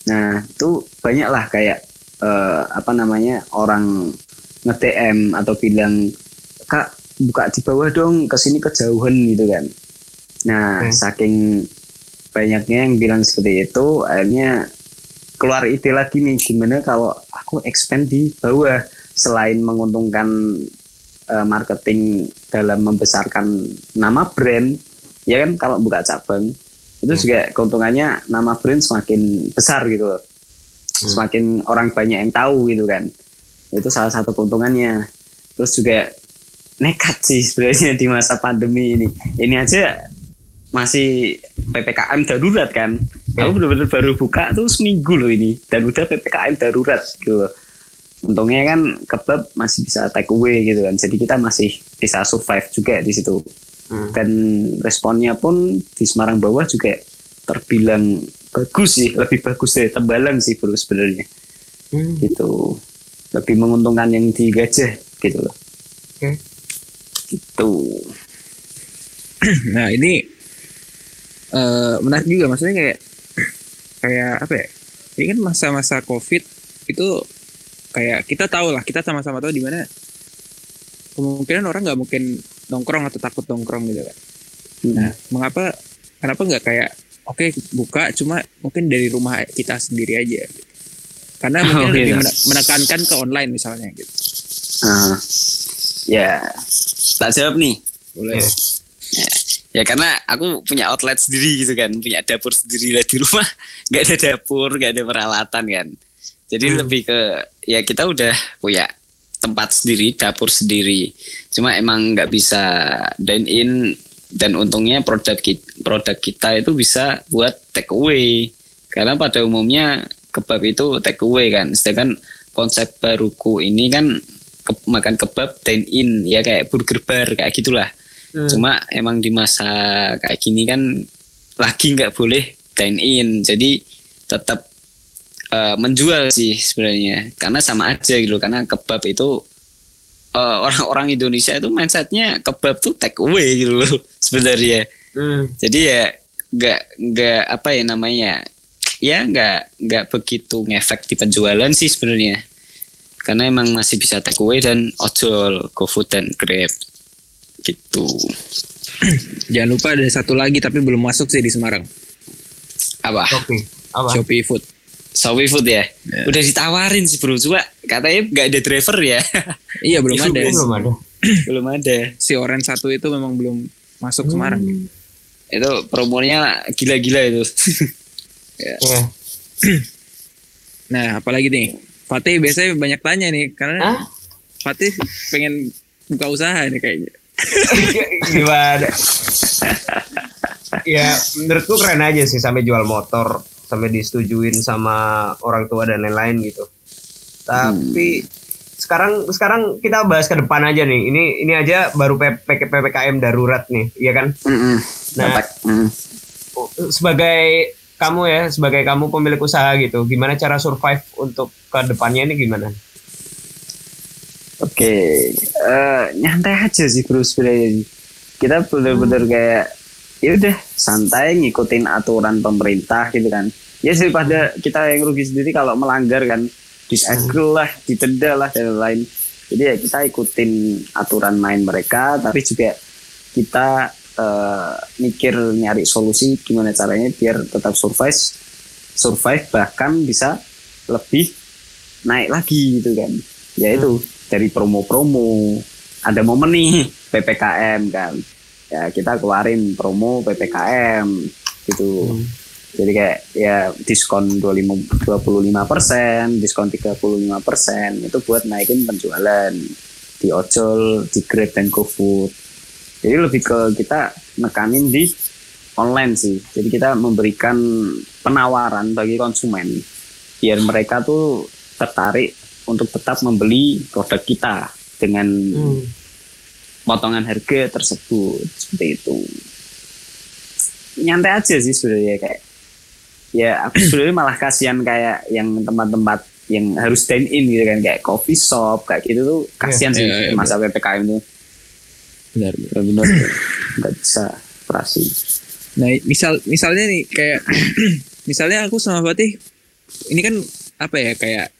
nah itu banyak lah kayak eh, apa namanya orang nge-DM atau bilang kak buka di bawah dong ke sini kejauhan gitu kan nah Hmm. saking banyaknya yang bilang seperti itu akhirnya keluar ide lagi nih gimana kalau aku expand di bawah selain menguntungkan eh, marketing dalam membesarkan nama brand ya kan? Kalau buka cabang itu juga keuntungannya nama brand semakin besar gitu loh. semakin orang banyak yang tahu gitu kan. Itu salah satu keuntungannya. Terus juga nekat sih sebenarnya di masa pandemi ini. Ini aja masih ppkm darurat kan. Aku benar-benar baru buka tuh seminggu loh ini. Dan udah ppkm darurat gitu loh. Untungnya kan kebab masih bisa take away gitu kan jadi kita masih bisa survive juga di situ Hmm. dan responnya pun di Semarang bawah juga terbilang bagus sih lebih bagus dari Tembalang sih bro sebenarnya Hmm. gitu lebih menguntungkan yang di Gajah gitu loh Oke. gitu Nah ini eh menarik juga maksudnya kayak kayak apa ya? Ini kan masa-masa COVID itu kayak kita tahu lah kita sama-sama tahu di mana kemungkinan orang nggak mungkin nongkrong atau takut nongkrong gitu kan. Nah mengapa kenapa nggak kayak oke buka cuma mungkin dari rumah kita sendiri aja. Karena mungkin Oh, lebih iya. mene- menekankan ke online misalnya gitu. Ah, ya tak jawab nih Boleh. ya karena aku punya outlet sendiri gitu kan punya dapur sendiri lah di rumah nggak ada dapur nggak ada peralatan kan jadi Hmm. lebih ke ya kita udah punya tempat sendiri dapur sendiri. Cuma emang nggak bisa dine in dan untungnya produk kita, produk kita itu bisa buat take away. Karena pada umumnya kebab itu take away kan. Sedangkan konsep baruku ini kan ke- makan kebab dine in ya kayak burger bar kayak gitulah. Hmm. cuma emang di masa kayak gini kan lagi nggak boleh dine in. Jadi tetap eh, menjual sih sebenarnya karena sama aja gitu karena kebab itu eh, orang-orang Indonesia itu mindsetnya kebab tuh take away gitu loh sebenarnya Hmm. jadi ya nggak nggak apa ya namanya ya nggak nggak begitu ngefek di penjualan sih sebenarnya karena emang masih bisa take away dan ojol GoFood dan Grab gitu Jangan lupa ada satu lagi tapi belum masuk sih di Semarang. apa Oke. Apa? Shopee Food. Shopee Food ya Ya. udah ditawarin sih bro cuma katanya nggak ada driver ya Iya belum Itu ada. Belum ada. belum ada Si Orange satu itu memang belum masuk Semarang. itu promonya gila-gila itu Ya. Nah, apalagi nih? Fatih biasanya banyak tanya nih karena Hah? Fatih pengen buka usaha nih kayaknya. Gimana? ya menurutku keren aja sih sampai jual motor sampai disetujuin sama orang tua dan lain-lain gitu. Tapi sekarang sekarang kita bahas ke depan aja nih. Ini ini aja baru PPKM darurat nih, iya kan? Nah, Dapat. Mm. sebagai kamu ya, sebagai kamu pemilik usaha gitu, gimana cara survive untuk ke depannya ini gimana? Oke, eh, nyantai aja sih bro sebenarnya. Kita bener-bener kayak ya udah santai ngikutin aturan pemerintah gitu kan. Ya daripada kita yang rugi sendiri kalau melanggar kan disegel lah, ditenda lah dan lain-lain. Jadi ya kita ikutin aturan main mereka, tapi juga kita eh, mikir nyari solusi gimana caranya biar tetap survive, survive bahkan bisa lebih naik lagi gitu kan. Ya itu dari promo-promo ada momen nih ppkm kan ya kita keluarin promo ppkm gitu. Jadi kayak ya diskon 25 persen diskon 35 persen itu buat naikin penjualan di ojol di grab dan gofood. Jadi lebih ke kita nekanin di online sih. Jadi kita memberikan penawaran bagi konsumen biar mereka tuh tertarik untuk tetap membeli produk kita dengan potongan harga tersebut seperti itu. Nyantai aja sih sebenarnya kayak ya aku sebenarnya malah kasihan kayak yang tempat-tempat yang harus dine in gitu kan kayak coffee shop kayak gitu tuh kasihan sih Iya, iya, masa ppkm itu Benar. benar-benar nggak bisa operasi Nah, misal misalnya nih kayak misalnya aku sama Fatih ini kan apa ya kayak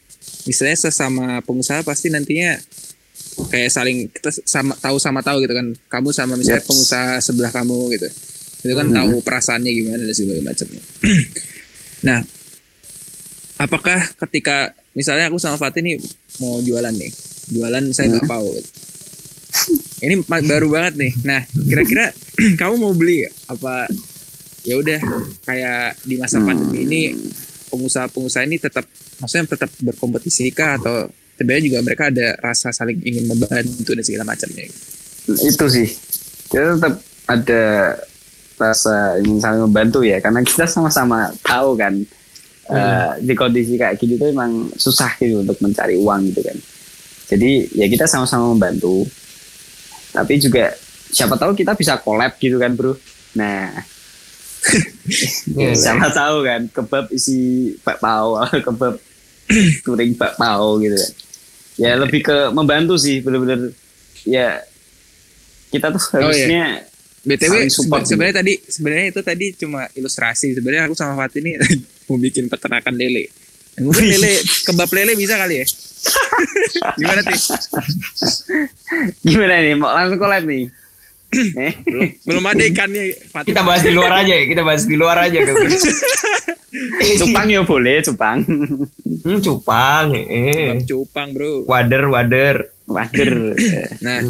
misalnya sesama pengusaha pasti nantinya kayak saling kita sama tahu sama tahu gitu kan. Kamu sama misalnya Yes. pengusaha sebelah kamu gitu. Itu kan Mhm. tahu perasaannya gimana dan segala macamnya. nah, apakah ketika misalnya aku sama Fatih nih mau jualan nih, jualan saya nggak Hmm. mau. Gitu. Ini baru banget nih. Nah, kira-kira kamu mau beli apa ya udah kayak di masa pandemi ini pengusaha-pengusaha ini tetap maksudnya tetap berkompetisi kah atau sebenarnya juga mereka ada rasa saling ingin membantu dan segala macamnya. itu sih. Kita tetap ada rasa ingin saling membantu ya karena kita sama-sama tahu kan eh, di kondisi kayak gitu tuh emang susah gitu untuk mencari uang gitu kan. Jadi ya kita sama-sama membantu. Tapi juga siapa tahu kita bisa collab gitu kan bro. Nah siapa tahu kan kebab isi bakpao kebab touring bakpao gitu kan ya lebih ke membantu sih bener-bener ya kita tuh Oh, iya. harusnya BTW sebenarnya tadi sebenarnya itu tadi cuma ilustrasi. Sebenarnya aku sama Fatih ini mau bikin peternakan lele. Mungkin lele kebab lele bisa kali ya? Gimana sih? gimana nih mau langsung collab nih eh Belum ada ikannya Fatih. Kita bahas di luar aja ya, kita bahas di luar aja. cupang ya boleh cupang Hmm, cupang, eh. Cupang, Bro. Wader, wader. wader Nah,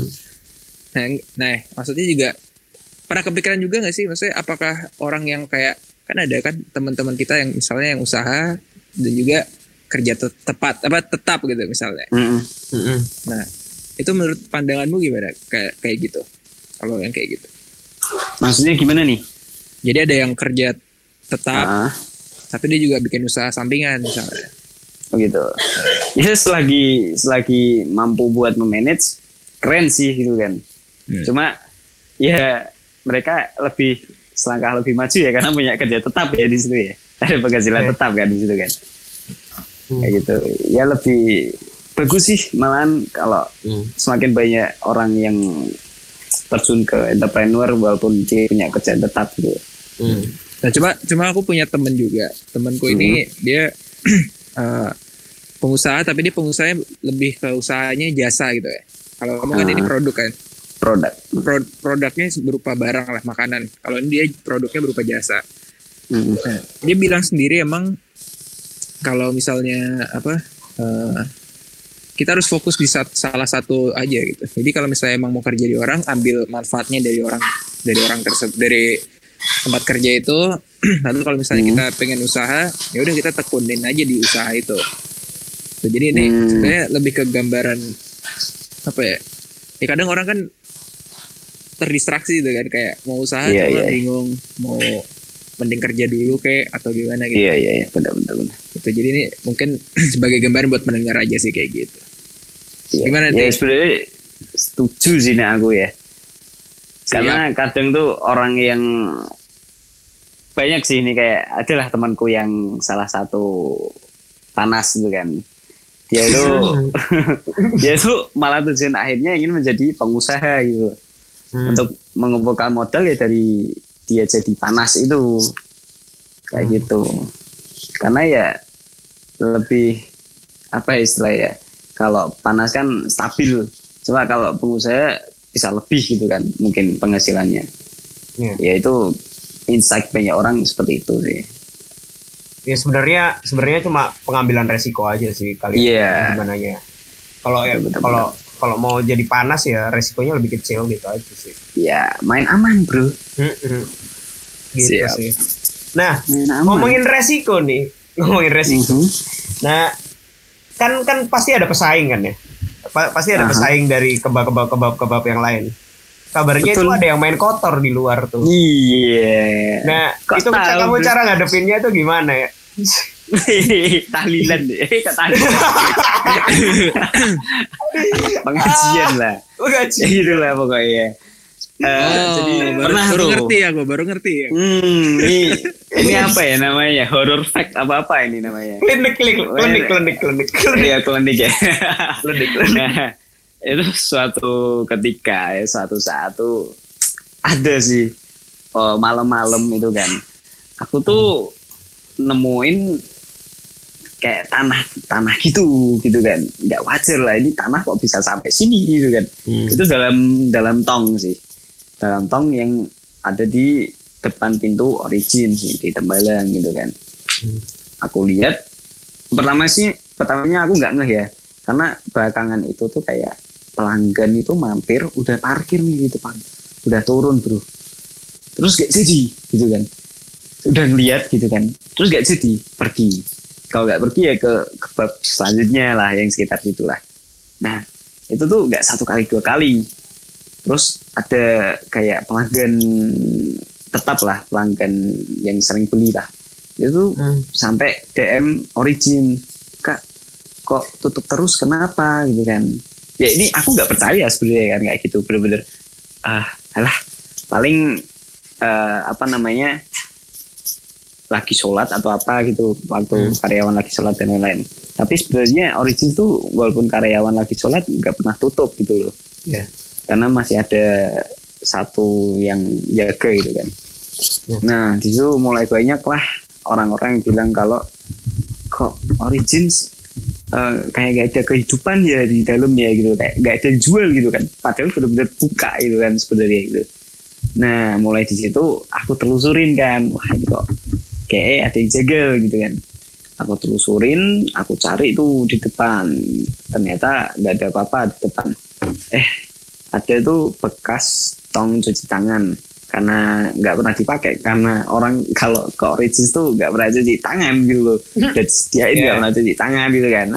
nah, nah, maksudnya juga pernah kepikiran juga nggak sih, maksudnya apakah orang yang kayak kan ada kan teman-teman kita yang misalnya yang usaha dan juga kerja te- tepat apa tetap gitu misalnya. Mm-mm. Mm-mm. Nah, itu menurut pandanganmu gimana kayak kayak gitu? Kalau yang kayak gitu. maksudnya gimana nih Jadi ada yang kerja tetap, Ah, tapi dia juga bikin usaha sampingan misalnya. begitu ya selagi selagi mampu buat memanage keren sih gitu kan Hmm. cuma ya mereka lebih selangkah lebih maju ya karena punya kerja tetap ya di situ ya ada penghasilan Oke. tetap kan di situ kan Hmm. kayak gitu ya lebih bagus sih malahan kalau Hmm. semakin banyak orang yang terjun ke entrepreneur walaupun dia punya kerja tetap gitu Hmm. Nah cuma cuma aku punya temen juga temenku ini dia eh, pengusaha tapi dia pengusaha lebih ke usahanya jasa gitu ya. Kalau kamu kan ini Ah. produk kan, produk Pro- produknya berupa barang lah makanan. Kalau ini dia produknya berupa jasa. Hmm. Nah, dia bilang sendiri emang kalau misalnya apa eh, kita harus fokus di sat- salah satu aja gitu. Jadi kalau misalnya emang mau kerja di orang, ambil manfaatnya dari orang dari orang tersebut dari tempat kerja itu. Lalu kalau misalnya Hmm. kita pengen usaha, ya udah kita tekunin aja di usaha itu. Tuh, jadi ini Hmm. sebenarnya lebih ke gambaran apa ya? Ya kadang orang kan terdistraksi gitu kan kayak mau usaha cuma iya. bingung mau mending kerja dulu kayak atau gimana gitu. iya iya iya benar benar benar Gitu. Jadi ini mungkin sebagai gambaran buat pendengar aja sih kayak gitu. Iya. Gimana, ya Teh? sebenarnya setuju sih nih aku ya karena kadang tuh orang yang banyak sih ini kayak adalah temanku yang salah satu panas gitu kan. Dia itu dia itu malah tujuan akhirnya ingin menjadi pengusaha gitu. Hmm. untuk mengumpulkan modal ya dari dia jadi panas itu. Kayak Hmm. gitu. Karena ya lebih apa ya istilah ya kalau panas kan stabil. Cuma kalau pengusaha bisa lebih gitu kan mungkin penghasilannya Iya. ya itu insight banyak orang seperti itu sih Ya sebenarnya sebenarnya cuma pengambilan resiko aja sih kali Iya. gimana ya. Kalau ya, kalau kalau mau jadi panas ya resikonya lebih kecil gitu aja sih. ya main aman bro Mm-mm. Gitu Siap. sih. Nah, ngomongin resiko nih, ngomongin resiko. Mhm. Nah, kan kan pasti ada pesaing kan ya. Pa- pasti ada Aha. pesaing dari kebab-kebab kebab-kebab yang lain. Kabarnya itu ada yang main kotor di luar tuh. iya Nah, Kok itu tahu, kamu cara ngadepinnya tuh gimana ya? tahlilan deh eh kata pengajian lah ya gitu lah pokoknya Eh, oh, jadi baru, pernah baru ngerti aku, baru ngerti ya. hmm, ini ini apa ya namanya? Horror fact apa apa ini namanya? Klinik, klinik, klinik, klinik, klinik, klinik, Iya klinik ya. Klinik, klinik. nah itu suatu ketika ya suatu saat tuh ada sih oh, malam-malam itu kan. Aku tuh nemuin kayak tanah tanah gitu gitu kan. Nggak wajar lah ini tanah kok bisa sampai sini gitu kan. Hmm. itu dalam dalam tong sih dalam tong yang ada di depan pintu origin sih di Tembalang gitu kan. Hmm. aku lihat pertama sih pertamanya aku nggak ngeh ya. Karena belakangan itu tuh kayak pelanggan itu mampir udah parkir nih di depan. Udah turun bro. Terus gak jadi gitu kan. Udah ngeliat gitu kan. Terus gak jadi pergi. Kalau nggak pergi ya ke ke bab selanjutnya lah yang sekitar itulah. Nah itu tuh nggak satu kali dua kali terus ada kayak pelanggan tetap lah pelanggan yang sering beli lah. Itu Hmm. sampai DM origin kak kok tutup terus? Kenapa? Gitu kan. Ya ini aku nggak percaya sebenarnya kan kayak gitu bener-bener. Ah alah paling eh, apa namanya lagi sholat atau apa gitu waktu karyawan lagi sholat dan lain-lain. Tapi sebenarnya origin tuh walaupun karyawan lagi sholat nggak pernah tutup gitu loh. Iya. Karena masih ada satu yang jaga gitu kan. Ya. nah di situ mulai banyak lah orang-orang yang bilang kalau kok origins eh, kayak gak ada kehidupan ya di dalamnya gitu kayak gak ada jual gitu kan. Padahal benar-benar buka gitu kan sebenarnya gitu. Nah mulai di situ aku telusurin kan wah ini kok kayak ada yang jegel gitu kan. Aku telusurin aku cari tuh di depan. Ternyata nggak ada apa-apa di depan. Eh ada tuh bekas tong cuci tangan. Karena nggak pernah dipakai. Karena orang kalau ke origins tuh nggak pernah cuci tangan gitu loh. Dan disediain nggak Yeah. pernah cuci tangan gitu kan.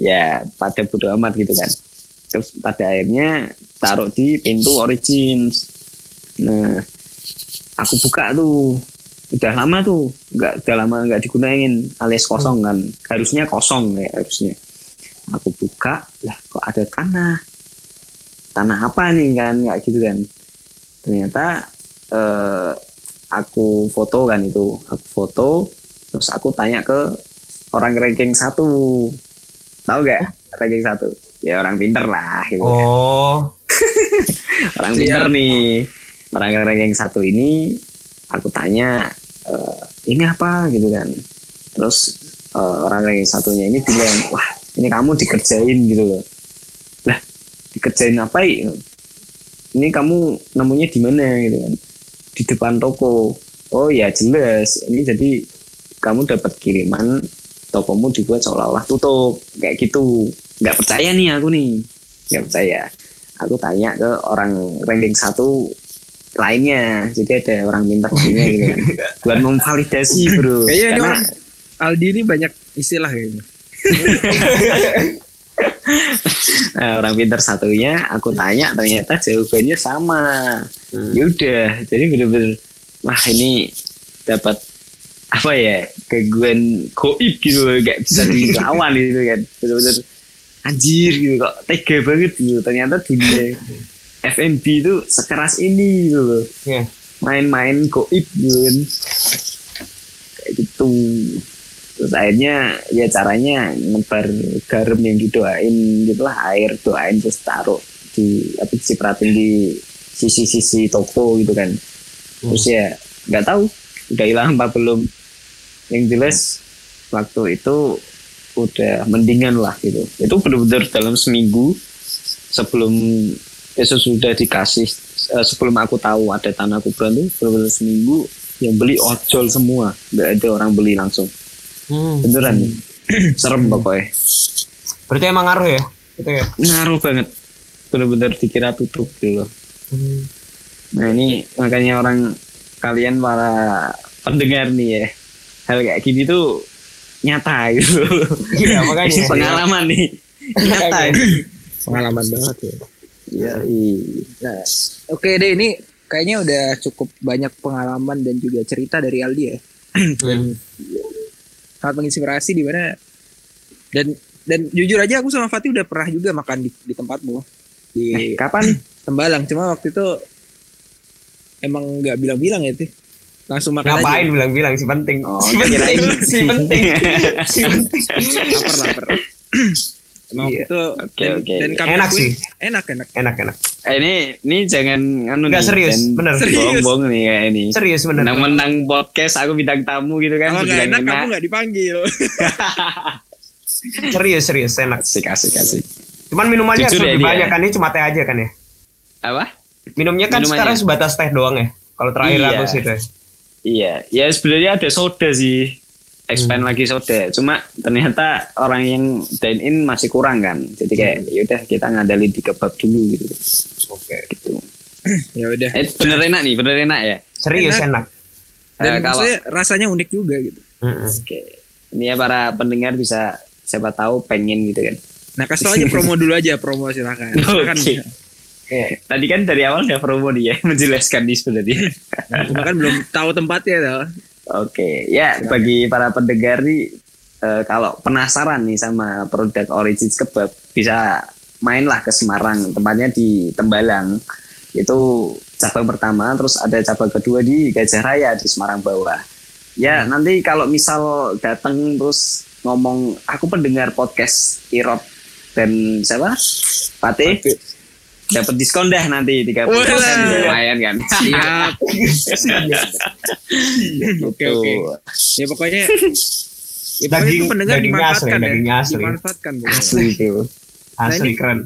Ya pada bodo amat gitu kan. Terus pada akhirnya taruh di pintu origins. Nah aku buka tuh. Udah lama tuh. Nggak udah lama nggak digunain. Alias kosong kan. Harusnya kosong ya harusnya. Aku buka lah kok ada tanah tanah apa nih kan? Nggak gitu kan? Ternyata eh, aku foto kan itu. Aku foto terus aku tanya ke orang ranking satu. Tahu gak ranking satu. Ya orang pinter lah gitu kan. Oh, orang pinter nih. Orang ranking satu ini aku tanya "Eh, ini apa? Gitu kan. Terus eh, orang ranking satunya ini bilang wah ini kamu dikerjain gitu loh. Lah dikerjain apa ya ini kamu nemunya di mana gitu kan. Di depan toko. Oh ya jelas. Ini jadi kamu dapat kiriman tokomu dibuat seolah-olah tutup. Kayak gitu. Nggak percaya nih aku nih. Nggak percaya. Aku tanya ke orang ranking satu lainnya. Jadi ada orang pintar lainnya gitu kan. Buat memvalidasi bro. Kayaknya Karena- Aldi ini banyak istilah kayaknya. Nah, orang pintar satunya aku tanya ternyata jawabannya sama. Ya udah, jadi bener-bener wah ini dapat apa ya gangguan goib gitu gak bisa dilawan gitu kan. Bener-bener anjir gitu kok tega banget gitu. Ternyata dunia FNB itu sekeras ini gitu loh. ya. Main-main goib gitu kan. Kayak gitu. Terus akhirnya ya caranya nebar garam yang didoain gitu lah air doain terus taruh di apa dicipratin di sisi-sisi toko gitu kan. Terus ya nggak tahu udah hilang apa belum. Yang jelas waktu itu udah mendingan lah gitu. Itu benar-benar dalam seminggu sebelum ya sudah dikasih eh, sebelum aku tahu ada tanah kuburan tuh benar-benar seminggu yang beli ojol semua nggak ada orang beli langsung Hmm. beneran nih serem pokoknya Berarti emang ngaruh ya? Gitu ya. ngaruh banget bener-bener dikira tutup gitu loh Hmm. nah ini makanya orang kalian para pendengar nih ya hal kayak gini tuh nyata gitu Iya, makanya. Ini pengalaman nih nyata ini Pengalaman banget ya. ya Nah, oke deh ini kayaknya udah cukup banyak pengalaman dan juga cerita dari Aldi ya. Hmm. Sangat menginspirasi di mana dan dan jujur aja aku sama Fatih udah pernah juga makan di, di tempatmu di kapan Tembalang. Cuma waktu itu emang nggak bilang-bilang ya, Tih. Langsung makan Ngapain bilang-bilang si penting. oh si penting. si penting. si penting. lapar lapar. Emang Iya. itu Oke, dan, oke. dan kami Enak sih. Enak enak. Enak enak. Eh, ini ini jangan anu Nggak nih, serius, bener. Serius. bohong nih kayak ini Serius bener. menang-menang podcast aku bintang tamu gitu kan Kalau nggak dibilang enak kamu nggak dipanggil. Serius serius enak. asik asik asik Cuman minumannya Jujur ya lebih banyak kan ini cuma teh aja kan ya. apa Minumnya kan Minumannya. sekarang sebatas teh doang ya. Kalau terakhir Iya. aku sih teh. iya ya sebenarnya ada soda sih expand lagi soda cuma ternyata orang yang dine in masih kurang kan jadi kayak yaudah kita ngadalin di kebab dulu gitu Oke. gitu ya udah. eh, bener enak nih bener enak ya Serius Enak. enak. Dan Eh, kalau rasanya unik juga gitu. Oke ini ya para pendengar bisa siapa tahu pengen gitu kan Nah kasih tau aja promo dulu aja promo silakan. Silakan. Oke. Tadi kan dari awal udah promo nih ya menjelaskan di sebenarnya. Cuma kan belum tahu tempatnya tau. Oke, ya bagi para pendengar nih eh, kalau penasaran nih sama produk Origins Kebab bisa mainlah ke Semarang, tempatnya di Tembalang. Itu cabang pertama, terus ada cabang kedua di Gajah Raya di Semarang Bawah. Ya, nanti kalau misal datang terus ngomong aku pendengar podcast Irot dan siapa? Pate dapat diskon dah nanti 30% Wah. lumayan kan. Siap. Oke oke. Ya pokoknya Ya, pokoknya Daging- itu pendengar dagingnya dimanfaatkan asli, ya. dagingnya asli. Dimanfaatkan. pokoknya. Asli itu. Asli ini- keren.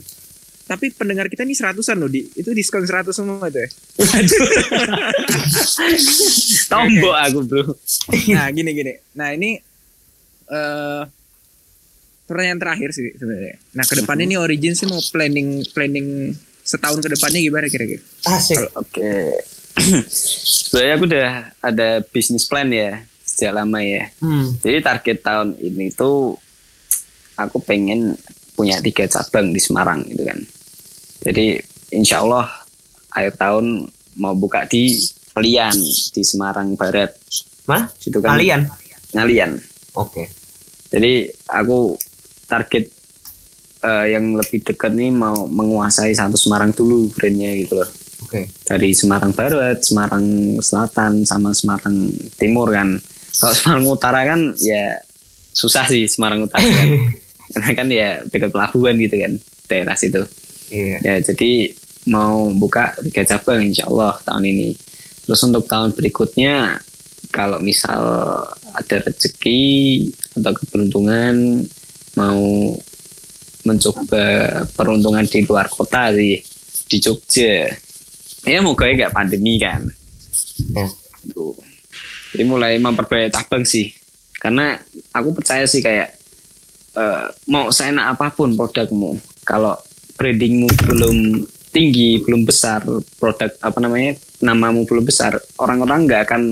Tapi pendengar kita ini seratusan loh, di. Itu diskon 100 semua itu ya. Tombok aku bro. Nah, gini gini. Nah, ini eh pertanyaan terakhir sih sebenarnya. Nah, ke depannya ini Origin sih mau planning planning setahun ke depannya gimana kira-kira? Asik. Oke. Sebenarnya aku udah ada bisnis plan ya sejak lama ya. Hmm. Jadi target tahun ini tuh aku pengen punya tiga cabang di Semarang gitu kan. Jadi insya Allah akhir tahun mau buka di Pelian di Semarang Barat. Mah? Situ kan Kalian? ngalian. Oke. Jadi aku target eh, yang lebih dekat nih mau menguasai satu Semarang dulu brandnya gitu loh. Oke. Dari Semarang Barat, Semarang Selatan, sama Semarang Timur kan. Kalau Semarang Utara kan ya susah sih Semarang Utara kan. Karena kan ya dekat pelabuhan gitu kan daerah situ. Iya. Ya jadi mau buka tiga cabang insya Allah tahun ini. Terus untuk tahun berikutnya kalau misal ada rezeki atau keberuntungan mau mencoba peruntungan di luar kota sih di Jogja. Ya moga ya nggak pandemi kan. Ya. Tuh. Jadi mulai memperbanyak cabang sih. Karena aku percaya sih kayak eh, mau seenak apa pun produkmu, kalau brandingmu belum tinggi, belum besar, produk apa namanya namamu belum besar, orang-orang nggak akan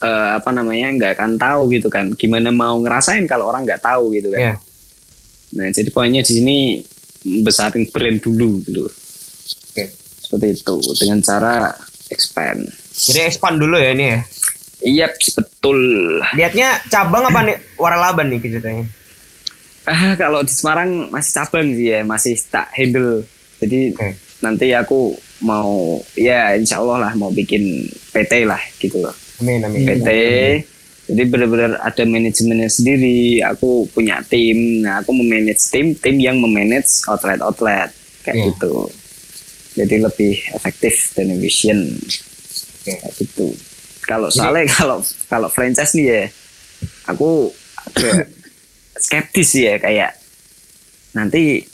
eh, apa namanya nggak akan tahu gitu kan. Gimana mau ngerasain kalau orang nggak tahu gitu kan. Iya. Nah jadi poinnya di sini besarin brand dulu gitu. Oke. Seperti itu dengan cara expand. Jadi expand dulu ya ini ya. Iya betul. Lihatnya cabang apa nih waralaba nih ceritanya? Ah, kalau di Semarang masih cabang sih ya, masih tak handle. Jadi Oke. nanti aku mau ya insya Allah lah mau bikin PT lah gitu loh. Amin amin. PT. Jadi benar-benar ada manajemennya sendiri. Aku punya tim. Nah, aku memanage tim, tim yang memanage outlet-outlet kayak Iya. gitu. Jadi lebih efektif dan efisien kayak gitu. Kalau soalnya kalau kalau franchise nih ya, aku agak skeptis ya kayak nanti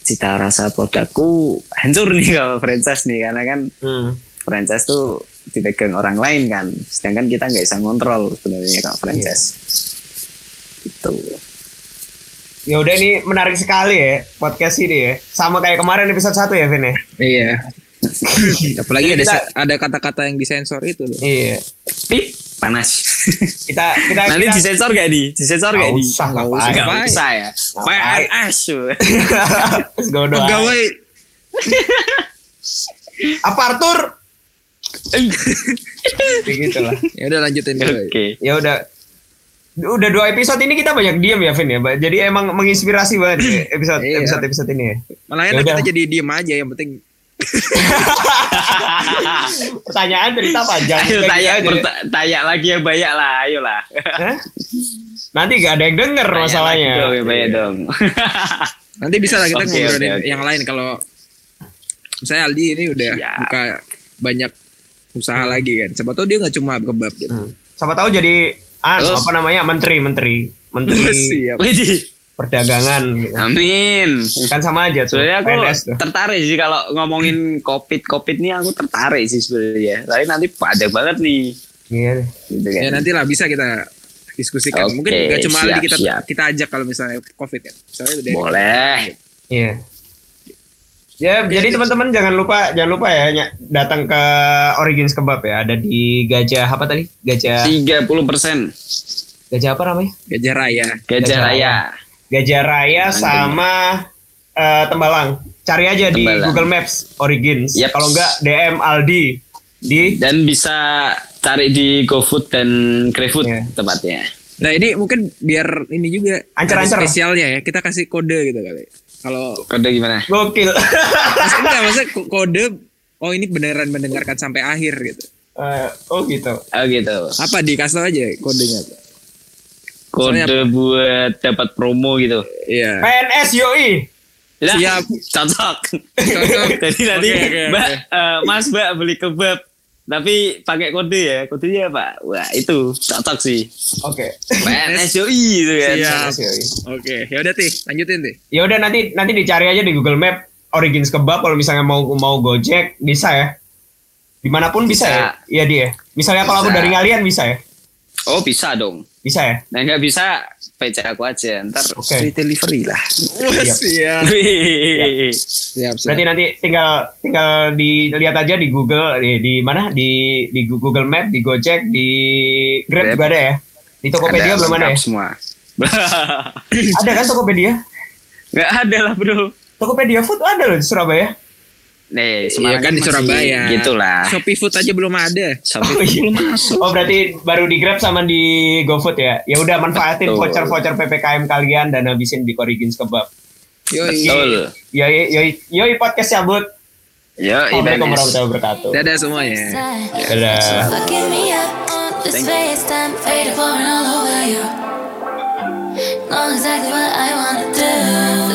cita rasa produkku hancur nih kalau franchise nih karena kan Hmm. franchise tuh dipegang orang lain kan sedangkan kita nggak bisa ngontrol sebenarnya kalau franchise itu Ya udah ini menarik sekali ya podcast ini ya. Sama kayak kemarin episode 1 ya Vin ya. Iya. Apalagi ada kita- ada kata-kata yang disensor itu loh. Iya. Pip, panas Kita kita nanti kita disensor gak di disensor gak di usah, nggak usah. nggak usah ya? PNS Let's go doang. Pegawai Apa Arthur? Ya gitu lah. ya udah lanjutin dulu. oke Ya udah. Udah dua episode ini kita banyak diam ya Vin ya. Jadi emang menginspirasi banget ya episode Iya. episode episode ini ya. Malah Ya enak kita jadi diem aja yang penting Pertanyaan cerita panjang. ayo Kayak tanya tanya lagi yang banyak lah ayo lah Hah? Nanti gak ada yang denger Tanya masalahnya. lagi dong, yang banyak dong nanti bisa lah kita Oke, ngobrolin oke, oke. yang lain kalau misalnya Aldi ini udah Siap. buka banyak usaha lagi kan. Siapa tahu dia nggak cuma kebab gitu. Hmm. Siapa tahu jadi ah, Terus? apa namanya menteri menteri menteri Siap. Perdagangan gitu. amin kan sama aja tuh Sebenarnya aku PNS tuh. tertarik sih kalau ngomongin covid covid nih aku tertarik sih sebenarnya. Tapi nanti padat banget nih, Iya. gitu kan. Ya nanti lah bisa kita diskusikan. Oke, Mungkin nggak cuma siap, kita siap. kita ajak kalau misalnya covid kan. Misalnya dari Boleh. Iya. Ya, jadi teman-teman jangan lupa jangan lupa ya datang ke Origins Kebab ya. Ada di Gajah apa tadi? Gajah 30 persen Gajah apa namanya? Gajah Raya. Gajah Gajah Raya. Gajah Raya sama eh, Tembalang. Cari aja di Tembalang. Google Maps Origins. Yep. Kalau enggak DM Aldi di Dan bisa cari di GoFood dan GrabFood Iya. tempatnya. Nah ini mungkin biar ini juga Ancer-ancer. spesialnya ya. Kita kasih kode gitu kali. Kalau Kode gimana? Gokil. maksudnya enggak, maksudnya ko- kode oh ini beneran mendengarkan sampai akhir gitu. Eh, oh gitu. Oh gitu. Apa dikasih aja kodenya? Kode Soalnya buat dapat promo gitu. Iya. PNS YOI. Lah, Siap. Cocok. Cocok. Jadi nanti Oke, oke, Mbak, eh, Mas Mbak beli kebab. Tapi pakai kode ya. Kodenya apa? Wah, itu cocok sih. Oke. PNS YOI gitu kan. Siap. PNS YOI. Oke, ya udah tih, lanjutin tih. Ya udah nanti nanti dicari aja di Google Map Origins Kebab kalau misalnya mau mau Gojek bisa ya. Di mana pun bisa, Bisa. ya. Iya dia. Misalnya kalau aku Bisa. dari ngalian bisa ya. Oh, bisa dong. Bisa ya. Nah, nggak bisa PC aku aja. Ntar Oke. free delivery lah. Wah, siap. Wih. Siap, siap. Berarti nanti tinggal tinggal dilihat aja di Google di, di mana di di Google Map, di Gojek, di Grab Grab. juga ada ya. Di Tokopedia belum ada ya? semua. Ada kan Tokopedia? Nggak ada lah bro. Tokopedia Food ada loh di Surabaya. Nih, Iya kan di masih Surabaya. Gitulah. Shopee Food aja belum ada. Shopee Oh, iya. belum masuk. Oh berarti baru di Grab sama di GoFood ya? Ya udah manfaatin voucher-voucher PPKM kalian dan habisin di Korigins Kebab. Yoi. Betul. Yoi, yoi, yoi podcast cabut. Yo, Assalamualaikum warahmatullahi wabarakatuh. Dadah semuanya. Dadah. Thank you.